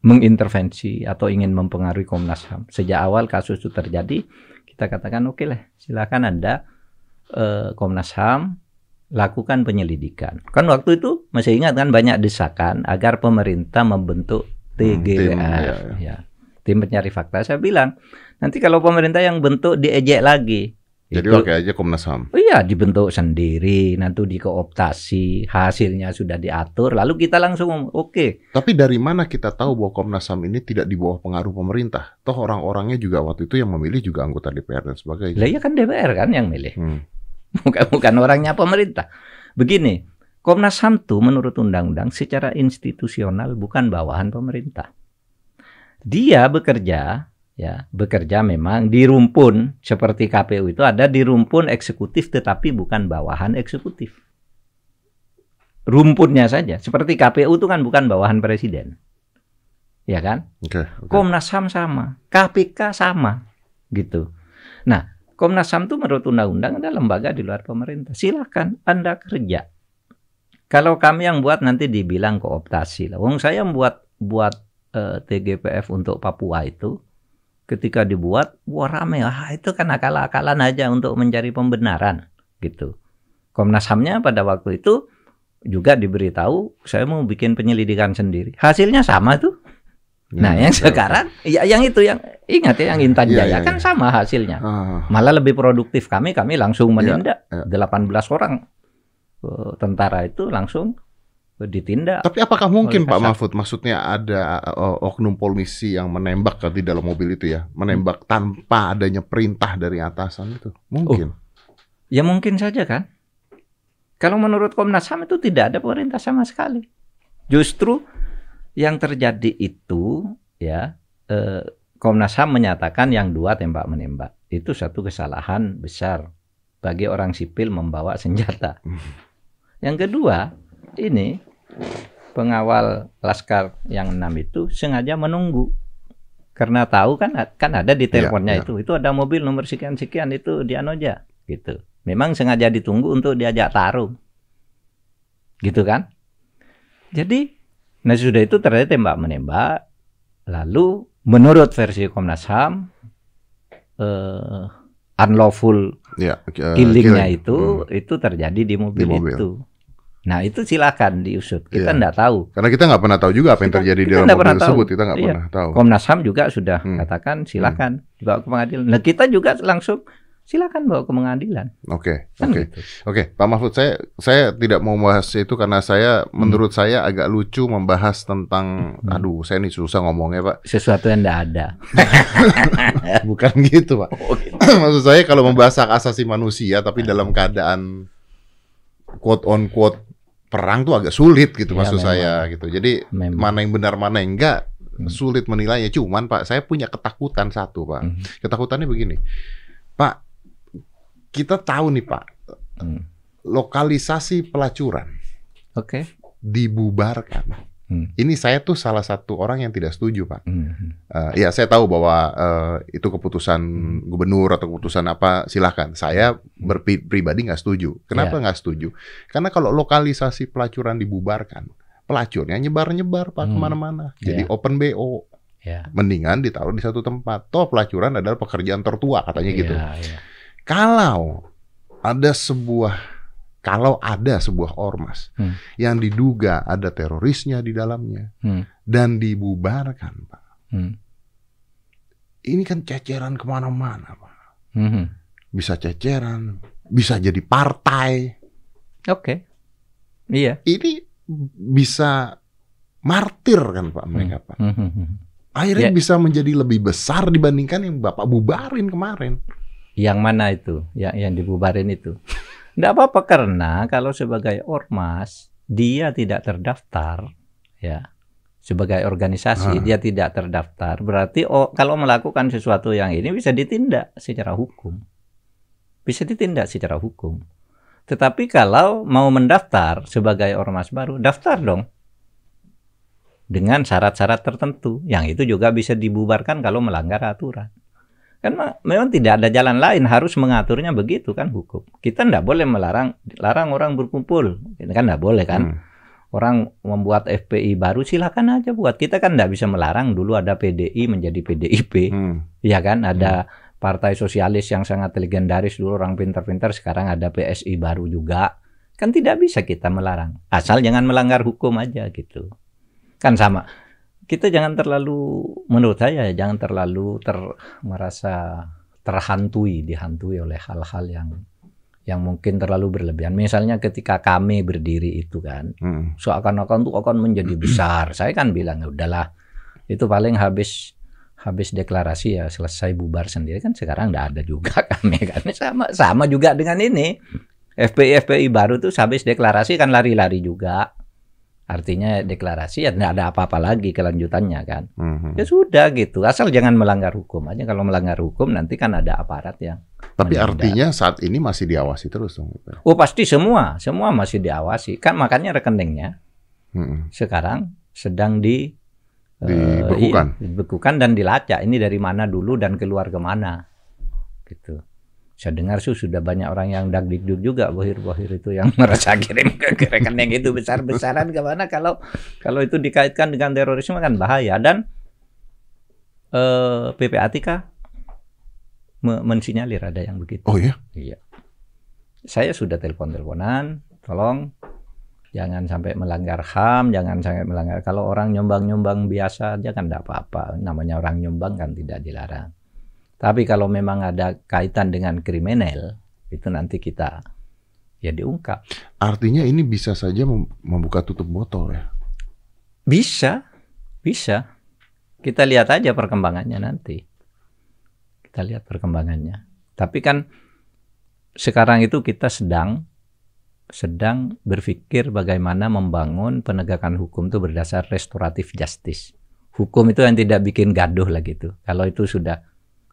mengintervensi atau ingin mempengaruhi Komnas HAM. Sejak awal kasus itu terjadi, kita katakan oke lah, silakan Anda eh, Komnas HAM lakukan penyelidikan. Kan waktu itu masih ingat kan banyak desakan agar pemerintah membentuk Hmm, tim, TGWF, ya, ya, tim pencari fakta. Saya bilang nanti kalau pemerintah yang bentuk diejek lagi. Jadi Itu- oke aja Komnas HAM. Oh iya, dibentuk sendiri, nanti dikooptasi, hasilnya sudah diatur, lalu kita langsung oke, Tapi dari mana kita tahu bahwa Komnas HAM ini tidak di bawah pengaruh pemerintah? Toh orang-orangnya juga waktu itu yang memilih juga anggota DPR dan sebagainya. lah iya kan DPR kan yang milih, Hmm. Bukan bukan orangnya pemerintah. Begini, Komnas HAM tuh menurut undang-undang secara institusional bukan bawahan pemerintah. Dia bekerja, ya bekerja memang di rumpun seperti KPU itu ada di rumpun eksekutif tetapi bukan bawahan eksekutif. Rumpunnya saja, seperti KPU itu kan bukan bawahan presiden, ya kan? Oke. oke. Komnas HAM sama, KPK sama, gitu. Nah, Komnas HAM itu menurut undang-undang adalah lembaga di luar pemerintah. Silakan Anda kerja. Kalau kami yang buat nanti dibilang kooptasi lah. Wong saya buat buat eh, TGPF untuk Papua itu ketika dibuat wah rame ah itu kan akal-akalan aja untuk mencari pembenaran gitu. Komnas HAM-nya pada waktu itu juga diberitahu saya mau bikin penyelidikan sendiri. Hasilnya sama tuh. Nah, Hmm, yang oke. sekarang ya yang itu yang ingat ya yang Intan Iya, Jaya iya, kan iya. sama hasilnya. Ah, Malah lebih produktif kami kami langsung menindak iya. 18 orang eh, tentara itu langsung ditindak. Tapi apakah mungkin Pak. Mahfud maksudnya ada uh, oknum polisi yang menembak di dalam mobil itu ya, menembak tanpa adanya perintah dari atasan itu? Mungkin. Ya mungkin saja kan. Kalau menurut Komnas HAM itu tidak ada perintah sama sekali. Justru yang terjadi itu ya eh, Komnas HAM menyatakan yang dua tembak menembak itu satu kesalahan besar bagi orang sipil membawa senjata. Yang kedua ini pengawal laskar yang enam itu sengaja menunggu karena tahu kan kan ada di teleponnya iya. itu itu ada mobil nomor sekian sekian itu di Anoja gitu. Memang sengaja ditunggu untuk diajak tarung. Gitu kan? Jadi, nah sudah itu terjadi tembak menembak. Lalu menurut versi Komnas HAM eh, unlawful Ya, uh, killingnya killing. itu Hmm. itu terjadi di mobil, Di mobil. itu. Nah itu silakan diusut. Kita Iya. nggak tahu. Karena kita nggak pernah tahu juga apa yang Kita- terjadi di kita dalam nggak mobil pernah tahu. tersebut. Kita nggak Iya. pernah tahu. Komnas HAM juga sudah Hmm. katakan silakan dibawa ke pengadilan. Nah kita juga langsung silakan bawa ke pengadilan. Oke, Kan oke. gitu. Oke, Pak Mahfud, saya saya tidak mau membahas itu karena saya menurut saya agak lucu membahas tentang, Hmm. aduh, saya ini susah ngomongnya Pak. Sesuatu yang tidak ada. Bukan gitu Pak. Oh, gitu. Maksud saya kalau membahas hak asasi manusia tapi dalam keadaan quote on quote perang tuh agak sulit gitu Ya, maksud memang. saya gitu. Jadi Memang. mana yang benar mana yang enggak Hmm. sulit menilainya. Cuman Pak, saya punya ketakutan satu Pak. Hmm. Ketakutannya begini, Pak. Kita tahu nih Pak, Hmm. lokalisasi pelacuran Oke. dibubarkan. Hmm. Ini saya tuh salah satu orang yang tidak setuju Pak. Hmm. Eh, ya saya tahu bahwa eh, itu keputusan gubernur atau keputusan apa silahkan. Saya berpi- pribadi nggak setuju. Kenapa nggak setuju? Karena kalau lokalisasi pelacuran dibubarkan, pelacurnya nyebar-nyebar pak Hmm. ke mana-mana. Jadi Iya. open bo. Ya. Mendingan ditaruh di satu tempat. Toh pelacuran adalah pekerjaan tertua katanya gitu. Ya, ya. Kalau ada sebuah kalau ada sebuah ormas Hmm. yang diduga ada terorisnya di dalamnya Hmm. dan dibubarkan, pak, Hmm. ini kan ceceran ke mana-mana, pak. Hmm. Bisa ceceran, bisa jadi partai. Oke. Iya. Ini bisa martir kan, pak mereka, pak. Hmm. Hmm. Hmm. Akhirnya Ya. bisa menjadi lebih besar dibandingkan yang bapak bubarin kemarin. Yang mana itu? Yang yang dibubarin itu? Tidak apa-apa karena kalau sebagai ormas dia tidak terdaftar, ya sebagai organisasi Ah. dia tidak terdaftar. Berarti oh, kalau melakukan sesuatu yang ini bisa ditindak secara hukum, bisa ditindak secara hukum. Tetapi kalau mau mendaftar sebagai ormas baru, daftar dong dengan syarat-syarat tertentu. Yang itu juga bisa dibubarkan kalau melanggar aturan. Kan ma- memang tidak ada jalan lain harus mengaturnya begitu kan hukum. Kita tidak boleh melarang larang orang berkumpul. Ini kan tidak boleh kan. Hmm. Orang membuat FPI baru silakan aja buat. Kita kan tidak bisa melarang dulu ada PDI menjadi PDIP. Hmm. Ya kan ada partai sosialis yang sangat legendaris dulu orang pintar-pintar sekarang ada PSI baru juga. Kan tidak bisa kita melarang. Asal jangan melanggar hukum aja gitu. Kan sama. Kita jangan terlalu menurut saya ya, jangan terlalu ter merasa terhantui, dihantui oleh hal-hal yang yang mungkin terlalu berlebihan. Misalnya ketika kami berdiri itu kan, Hmm. seakan-akan tuh akan menjadi besar. Saya kan bilang ya udahlah, itu paling habis habis deklarasi ya selesai bubar sendiri kan sekarang nggak ada juga kami kan sama sama juga dengan ini FPI FPI baru tuh habis deklarasi kan lari-lari juga artinya deklarasi ya nggak ada apa-apa lagi kelanjutannya kan Hmm. ya sudah gitu asal jangan melanggar hukum aja kalau melanggar hukum nanti kan ada aparat yang Tapi menindak. artinya saat ini masih diawasi terus dong. oh pasti semua semua masih diawasi kan makanya rekeningnya Hmm. sekarang sedang di eh, Dibekukan. iya, dibekukan dan dilacak ini dari mana dulu dan keluar ke mana gitu saya dengar sih sudah banyak orang yang dagdikduk juga bohir-bohir itu yang merasa kirim ke ke rekening itu besar-besaran ke mana kalau kalau itu dikaitkan dengan terorisme kan bahaya dan eh, PPATK me- mensinyalir ada yang begitu Oh ya? Iya. Saya sudah telepon-teleponan, tolong jangan sampai melanggar HAM, jangan sampai melanggar. Kalau orang nyumbang-nyumbang biasa aja kan tidak apa-apa. Namanya orang nyumbang kan tidak dilarang. Tapi kalau memang ada kaitan dengan kriminal, itu nanti kita ya diungkap. Artinya ini bisa saja mem- membuka tutup botol ya. Bisa, bisa. Kita lihat aja perkembangannya nanti. Kita lihat perkembangannya. Tapi kan sekarang itu kita sedang sedang berpikir bagaimana membangun penegakan hukum itu berdasar restoratif justice. Hukum itu yang tidak bikin gaduh lah gitu. Kalau itu sudah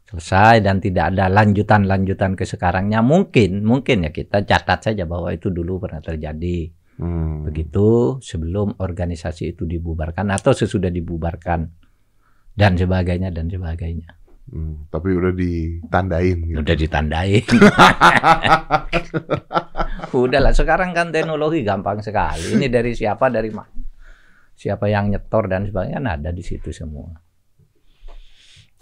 selesai dan tidak ada lanjutan-lanjutan ke sekarangnya mungkin mungkin ya kita catat saja bahwa itu dulu pernah terjadi Hmm. begitu sebelum organisasi itu dibubarkan atau sesudah dibubarkan dan sebagainya dan sebagainya Hmm, Tapi udah ditandain gitu. udah ditandain udahlah sekarang kan teknologi gampang sekali ini dari siapa dari mana siapa yang nyetor dan sebagainya kan ada di situ semua.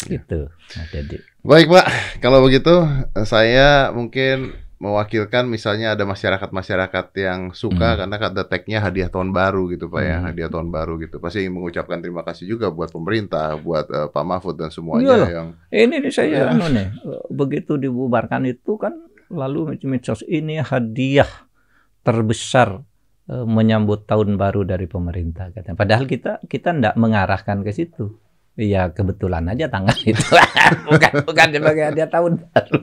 Gitu, Mas Dedi. Baik Pak, kalau begitu saya mungkin mewakilkan misalnya ada masyarakat-masyarakat yang suka hmm. karena kata tagnya hadiah tahun baru gitu Pak ya, hmm. hadiah tahun baru gitu. Pasti ingin mengucapkan terima kasih juga buat pemerintah, buat uh, Pak Mahfud dan semuanya Iyalah. yang ini nih saya ya. anu nih, begitu dibubarkan itu kan lalu medsos ini hadiah terbesar uh, menyambut tahun baru dari pemerintah katanya. Padahal kita kita tidak mengarahkan ke situ. Iya kebetulan aja tanggal itu bukan bukan sebagai hadiah tahun baru,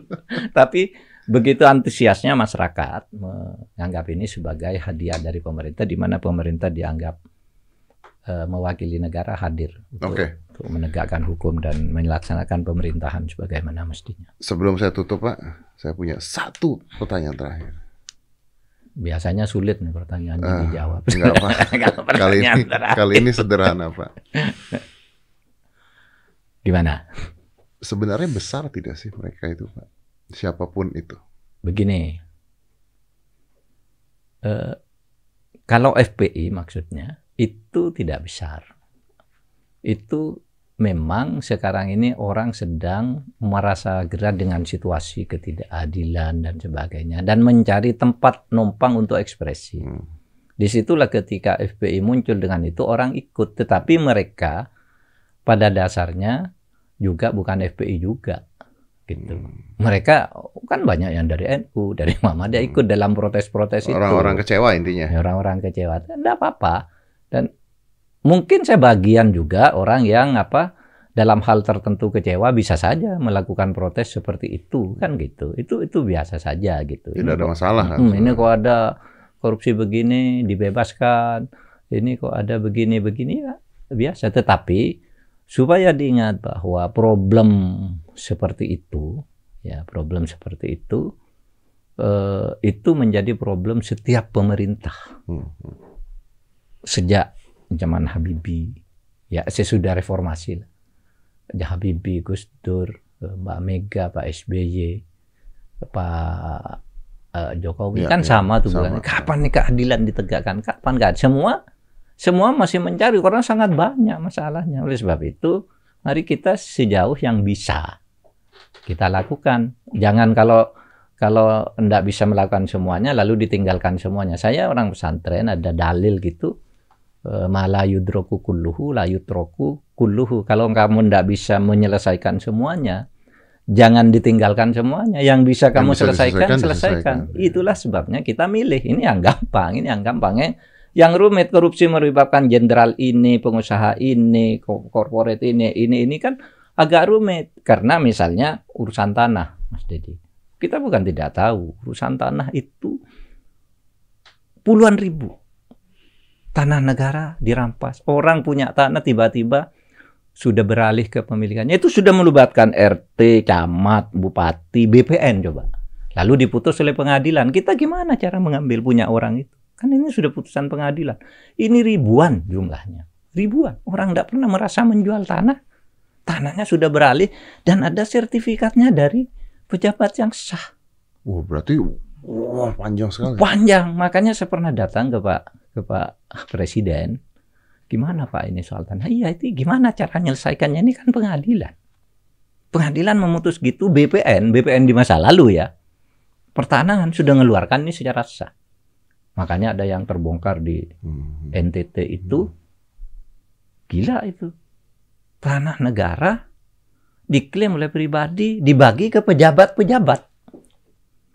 tapi begitu antusiasnya masyarakat menganggap ini sebagai hadiah dari pemerintah di mana pemerintah dianggap uh, mewakili negara hadir untuk, okay. untuk menegakkan hukum dan melaksanakan pemerintahan sebagaimana mestinya. Sebelum saya tutup Pak, saya punya satu pertanyaan terakhir. Biasanya sulit nih pertanyaannya uh, dijawab. Enggak, Pak. kali ini kali ini sederhana Pak. Gimana? Sebenarnya besar tidak sih mereka itu Pak? siapa pun itu. Begini, uh, kalau FPI maksudnya itu tidak besar. Itu memang sekarang ini orang sedang merasa gerak dengan situasi ketidakadilan dan sebagainya dan mencari tempat numpang untuk ekspresi. Hmm. Di situlah ketika FPI muncul dengan itu orang ikut, tetapi mereka pada dasarnya juga bukan FPI juga gitu. Hmm. Mereka kan banyak yang dari NU, dari Muhammadiyah ikut hmm. dalam protes-protes itu. Orang-orang kecewa intinya. Ya, orang-orang kecewa. Tidak apa-apa. Dan mungkin saya bagian juga orang yang apa dalam hal tertentu kecewa bisa saja melakukan protes seperti itu kan gitu. Itu itu biasa saja gitu. Tidak ini ada kok, masalah kan. Hmm, ini kok ada korupsi begini dibebaskan. Ini kok ada begini-begini ya biasa. Tetapi supaya diingat bahwa problem seperti itu ya problem seperti itu eh, itu menjadi problem setiap pemerintah. Hmm. sejak zaman Habibie ya sesudah reformasi lah. Habibie Gus Dur eh, Mbak Mega Pak SBY Pak uh, Jokowi ya, kan ya, sama tuh sama. kapan nih keadilan ditegakkan? Kapan kan semua semua masih mencari karena sangat banyak masalahnya. Oleh sebab itu, mari kita sejauh yang bisa kita lakukan. Jangan kalau kalau tidak bisa melakukan semuanya lalu ditinggalkan semuanya. Saya orang pesantren ada dalil gitu e, malah yudroku kulluhu la yutroku kulluhu. Kalau kamu tidak bisa menyelesaikan semuanya, jangan ditinggalkan semuanya. Yang bisa kamu bisa selesaikan, selesaikan, selesaikan. Itulah sebabnya kita milih. Ini yang gampang, ini yang gampangnya yang rumit korupsi menyebabkan jenderal ini, pengusaha ini, korporat ini, ini ini kan agak rumit karena misalnya urusan tanah, Mas Dedi. Kita bukan tidak tahu urusan tanah itu puluhan ribu tanah negara dirampas. Orang punya tanah tiba-tiba sudah beralih ke pemilikannya. Itu sudah melibatkan RT, camat, bupati, BPN coba. Lalu diputus oleh pengadilan. Kita gimana cara mengambil punya orang itu? Kan ini sudah putusan pengadilan. Ini ribuan jumlahnya. Ribuan. Orang tidak pernah merasa menjual tanah. Tanahnya sudah beralih dan ada sertifikatnya dari pejabat yang sah. Wah, berarti wah panjang sekali. Panjang. Makanya saya pernah datang ke Pak ke Pak Presiden. Gimana Pak ini soal tanah? Iya, itu gimana cara menyelesaikannya? Ini kan pengadilan. Pengadilan memutus gitu BPN, BPN di masa lalu ya. Pertanahan sudah mengeluarkan ini secara sah. Makanya ada yang terbongkar di hmm. NTT itu gila itu. Tanah negara diklaim oleh pribadi dibagi ke pejabat-pejabat.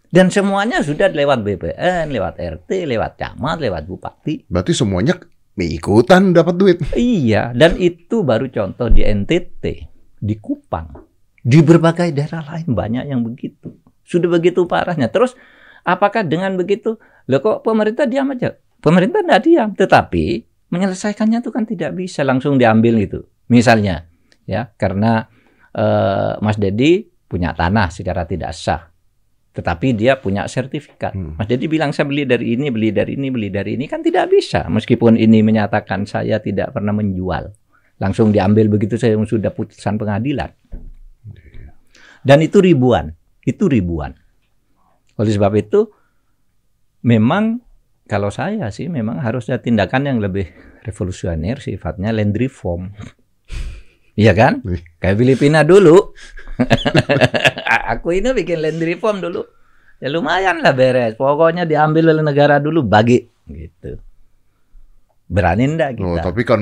Dan semuanya sudah lewat BPN, lewat RT, lewat camat, lewat bupati. Berarti semuanya ikutan dapat duit. Iya, dan itu baru contoh di NTT, di Kupang, di berbagai daerah lain banyak yang begitu. Sudah begitu parahnya. Terus apakah dengan begitu Loh kok pemerintah diam aja? Pemerintah tidak diam, tetapi menyelesaikannya itu kan tidak bisa langsung diambil gitu. Misalnya, ya karena uh, Mas Dedi punya tanah secara tidak sah, tetapi dia punya sertifikat. Hmm. Mas Dedi bilang saya beli dari ini, beli dari ini, beli dari ini kan tidak bisa. Meskipun ini menyatakan saya tidak pernah menjual, langsung diambil begitu saya sudah putusan pengadilan. Dan itu ribuan, itu ribuan. Oleh sebab itu memang kalau saya sih memang harus ada tindakan yang lebih revolusioner sifatnya land reform. Iya kan? Kayak Filipina dulu. Aku ini bikin land reform dulu. Ya lumayan lah beres. Pokoknya diambil oleh negara dulu bagi gitu. Berani ndak Oh, kita? tapi kan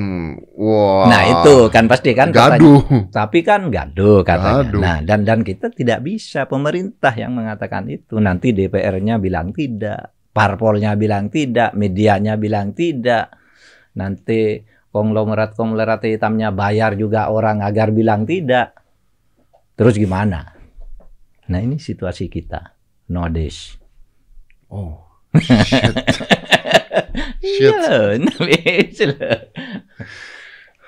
wah. Nah itu kan pasti kan katanya. gaduh. Tapi kan gaduh katanya. Gaduh. Nah dan dan kita tidak bisa pemerintah yang mengatakan itu. Nanti DPR-nya bilang tidak, parpolnya bilang tidak, medianya bilang tidak. Nanti konglomerat-konglomerat hitamnya bayar juga orang agar bilang tidak. Terus gimana? Nah ini situasi kita. Nowadays. Oh. Shit. Shit. Iya, lah.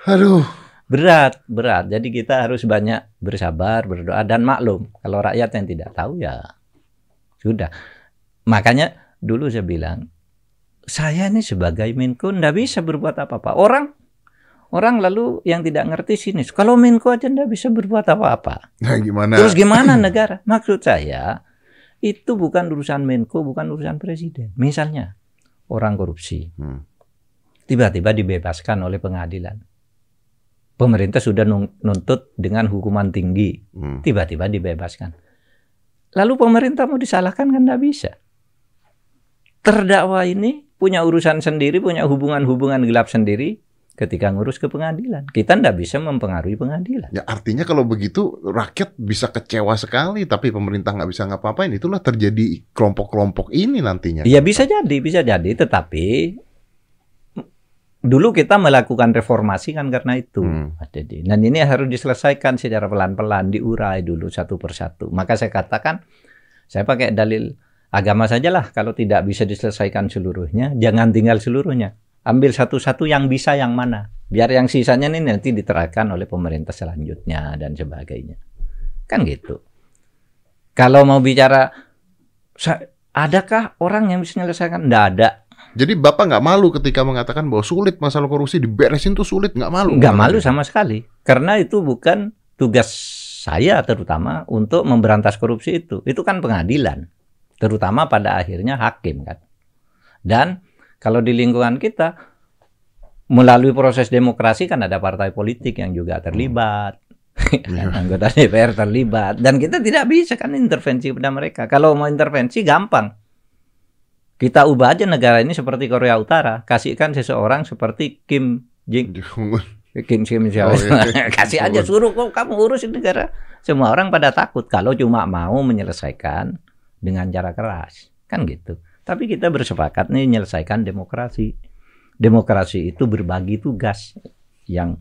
Aduh. berat berat jadi kita harus banyak bersabar berdoa dan maklum kalau rakyat yang tidak tahu ya sudah makanya dulu saya bilang saya ini sebagai Menko ndak bisa berbuat apa-apa orang orang lalu yang tidak ngerti sini kalau Menko aja ndak bisa berbuat apa-apa Nah, gimana? terus gimana negara maksud saya itu bukan urusan Menko bukan urusan presiden misalnya orang korupsi Hmm. tiba-tiba dibebaskan oleh pengadilan. Pemerintah sudah nun- nuntut dengan hukuman tinggi, Hmm. tiba-tiba dibebaskan. Lalu pemerintah mau disalahkan kan nggak bisa. Terdakwa ini punya urusan sendiri, punya hubungan-hubungan gelap sendiri ketika ngurus ke pengadilan. Kita nggak bisa mempengaruhi pengadilan. Ya artinya kalau begitu rakyat bisa kecewa sekali, tapi pemerintah nggak bisa ngapa-ngapain. Itulah terjadi kelompok-kelompok ini nantinya. Iya bisa jadi, bisa jadi. Tetapi dulu kita melakukan reformasi kan karena itu. Hmm. Dedi. Dan ini harus diselesaikan secara pelan-pelan, diurai dulu satu persatu. Maka saya katakan, saya pakai dalil agama sajalah. Kalau tidak bisa diselesaikan seluruhnya, jangan tinggal seluruhnya. Ambil satu-satu yang bisa yang mana. Biar yang sisanya ini nanti diterapkan oleh pemerintah selanjutnya dan sebagainya. Kan gitu. Kalau mau bicara, adakah orang yang bisa menyelesaikan? Tidak ada. Jadi bapak nggak malu ketika mengatakan bahwa sulit masalah korupsi diberesin tuh sulit nggak malu? Nggak malu sama sekali. Karena itu bukan tugas saya terutama untuk memberantas korupsi itu. Itu kan pengadilan. Terutama pada akhirnya hakim kan. Dan kalau di lingkungan kita melalui proses demokrasi kan ada partai politik yang juga terlibat. Iya. Anggota DPR terlibat dan kita tidak bisa kan intervensi pada mereka. Kalau mau intervensi gampang. Kita ubah aja negara ini seperti Korea Utara, kasihkan seseorang seperti Kim Jong Kim Kim Oh, iya. kasih aja suruh kok kamu urusin negara. Semua orang pada takut kalau cuma mau menyelesaikan dengan cara keras, kan gitu. Tapi kita bersepakat nih menyelesaikan demokrasi. Demokrasi itu berbagi tugas yang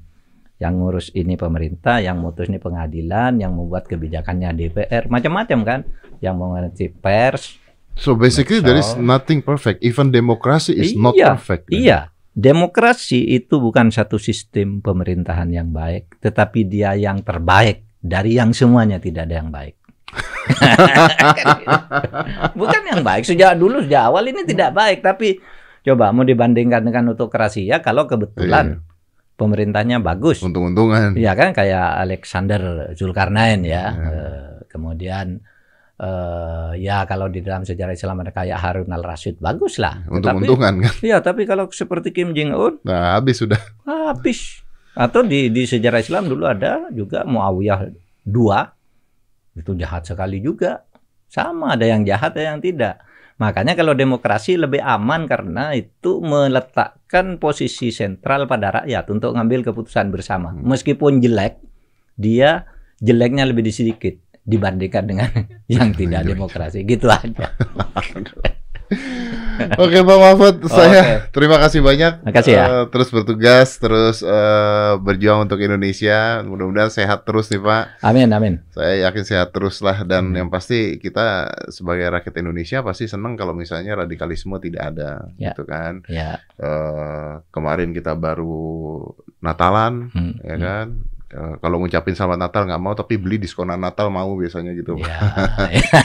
yang ngurus ini pemerintah, yang mutus ini pengadilan, yang membuat kebijakannya DPR, macam-macam kan, yang mengerti pers. So basically there is nothing perfect. Even democracy is not Iya, perfect. Iya, demokrasi itu bukan satu sistem pemerintahan yang baik, tetapi dia yang terbaik dari yang semuanya tidak ada yang baik. bukan yang baik sejak dulu sejak awal ini tidak baik, tapi coba mau dibandingkan dengan autokrasi ya kalau kebetulan pemerintahnya bagus. Untung-untungan. Iya kan kayak Alexander Zulkarnain ya. Ya. Eh, kemudian eh, ya kalau di dalam sejarah Islam ada kayak Harun al Rashid bagus lah. Untung-untungan kan. Iya, tapi kalau seperti Kim Jong Un Nah, habis sudah. habis. Atau di di sejarah Islam dulu ada juga Muawiyah dua itu jahat sekali juga. Sama ada yang jahat ada yang tidak. Makanya kalau demokrasi lebih aman karena itu meletakkan posisi sentral pada rakyat untuk ngambil keputusan bersama. Hmm. Meskipun jelek, dia jeleknya lebih sedikit dibandingkan dengan yang tidak demokrasi. Gitu aja. Oke Pak Mahfud, saya Oke. terima kasih banyak. Makasih ya. Eh, terus bertugas, terus eh, berjuang untuk Indonesia. Mudah-mudahan sehat terus nih Pak. Amin, amin. Saya yakin sehat terus lah dan Hmm. yang pasti kita sebagai rakyat Indonesia pasti senang kalau misalnya radikalisme tidak ada, Ya. gitu kan. Ya. Eh, kemarin kita baru Natalan, hmm, ya hmm. kan. Eh, kalau ngucapin selamat Natal nggak mau, tapi beli diskonan Natal mau biasanya gitu. Ya, ya.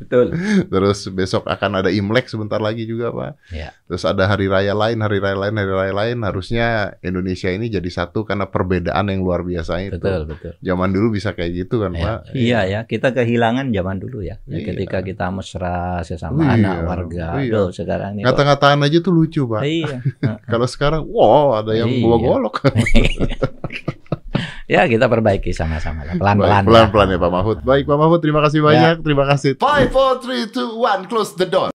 Betul. Terus besok akan ada Imlek sebentar lagi juga Pak. Ya. Terus ada hari raya lain, hari raya lain, hari raya lain. Harusnya Indonesia ini jadi satu karena perbedaan yang luar biasa itu. Betul, betul. Zaman dulu bisa kayak gitu kan Ya, Pak. iya ya, kita kehilangan zaman dulu ya. Ya, Iya. Ketika kita mesra sesama Iya, anak warga. iya. Aduh, sekarang ini Ngata-ngataan aja tuh lucu Pak. Iya. Kalau sekarang, wow ada yang Iya. bawa golok. ya, kita perbaiki sama-sama pelan-pelan. Pelan-pelan ya Pak Mahfud. Baik Pak Mahfud, terima kasih Ya. banyak. Terima kasih. Five, four, three, two, one, close the door.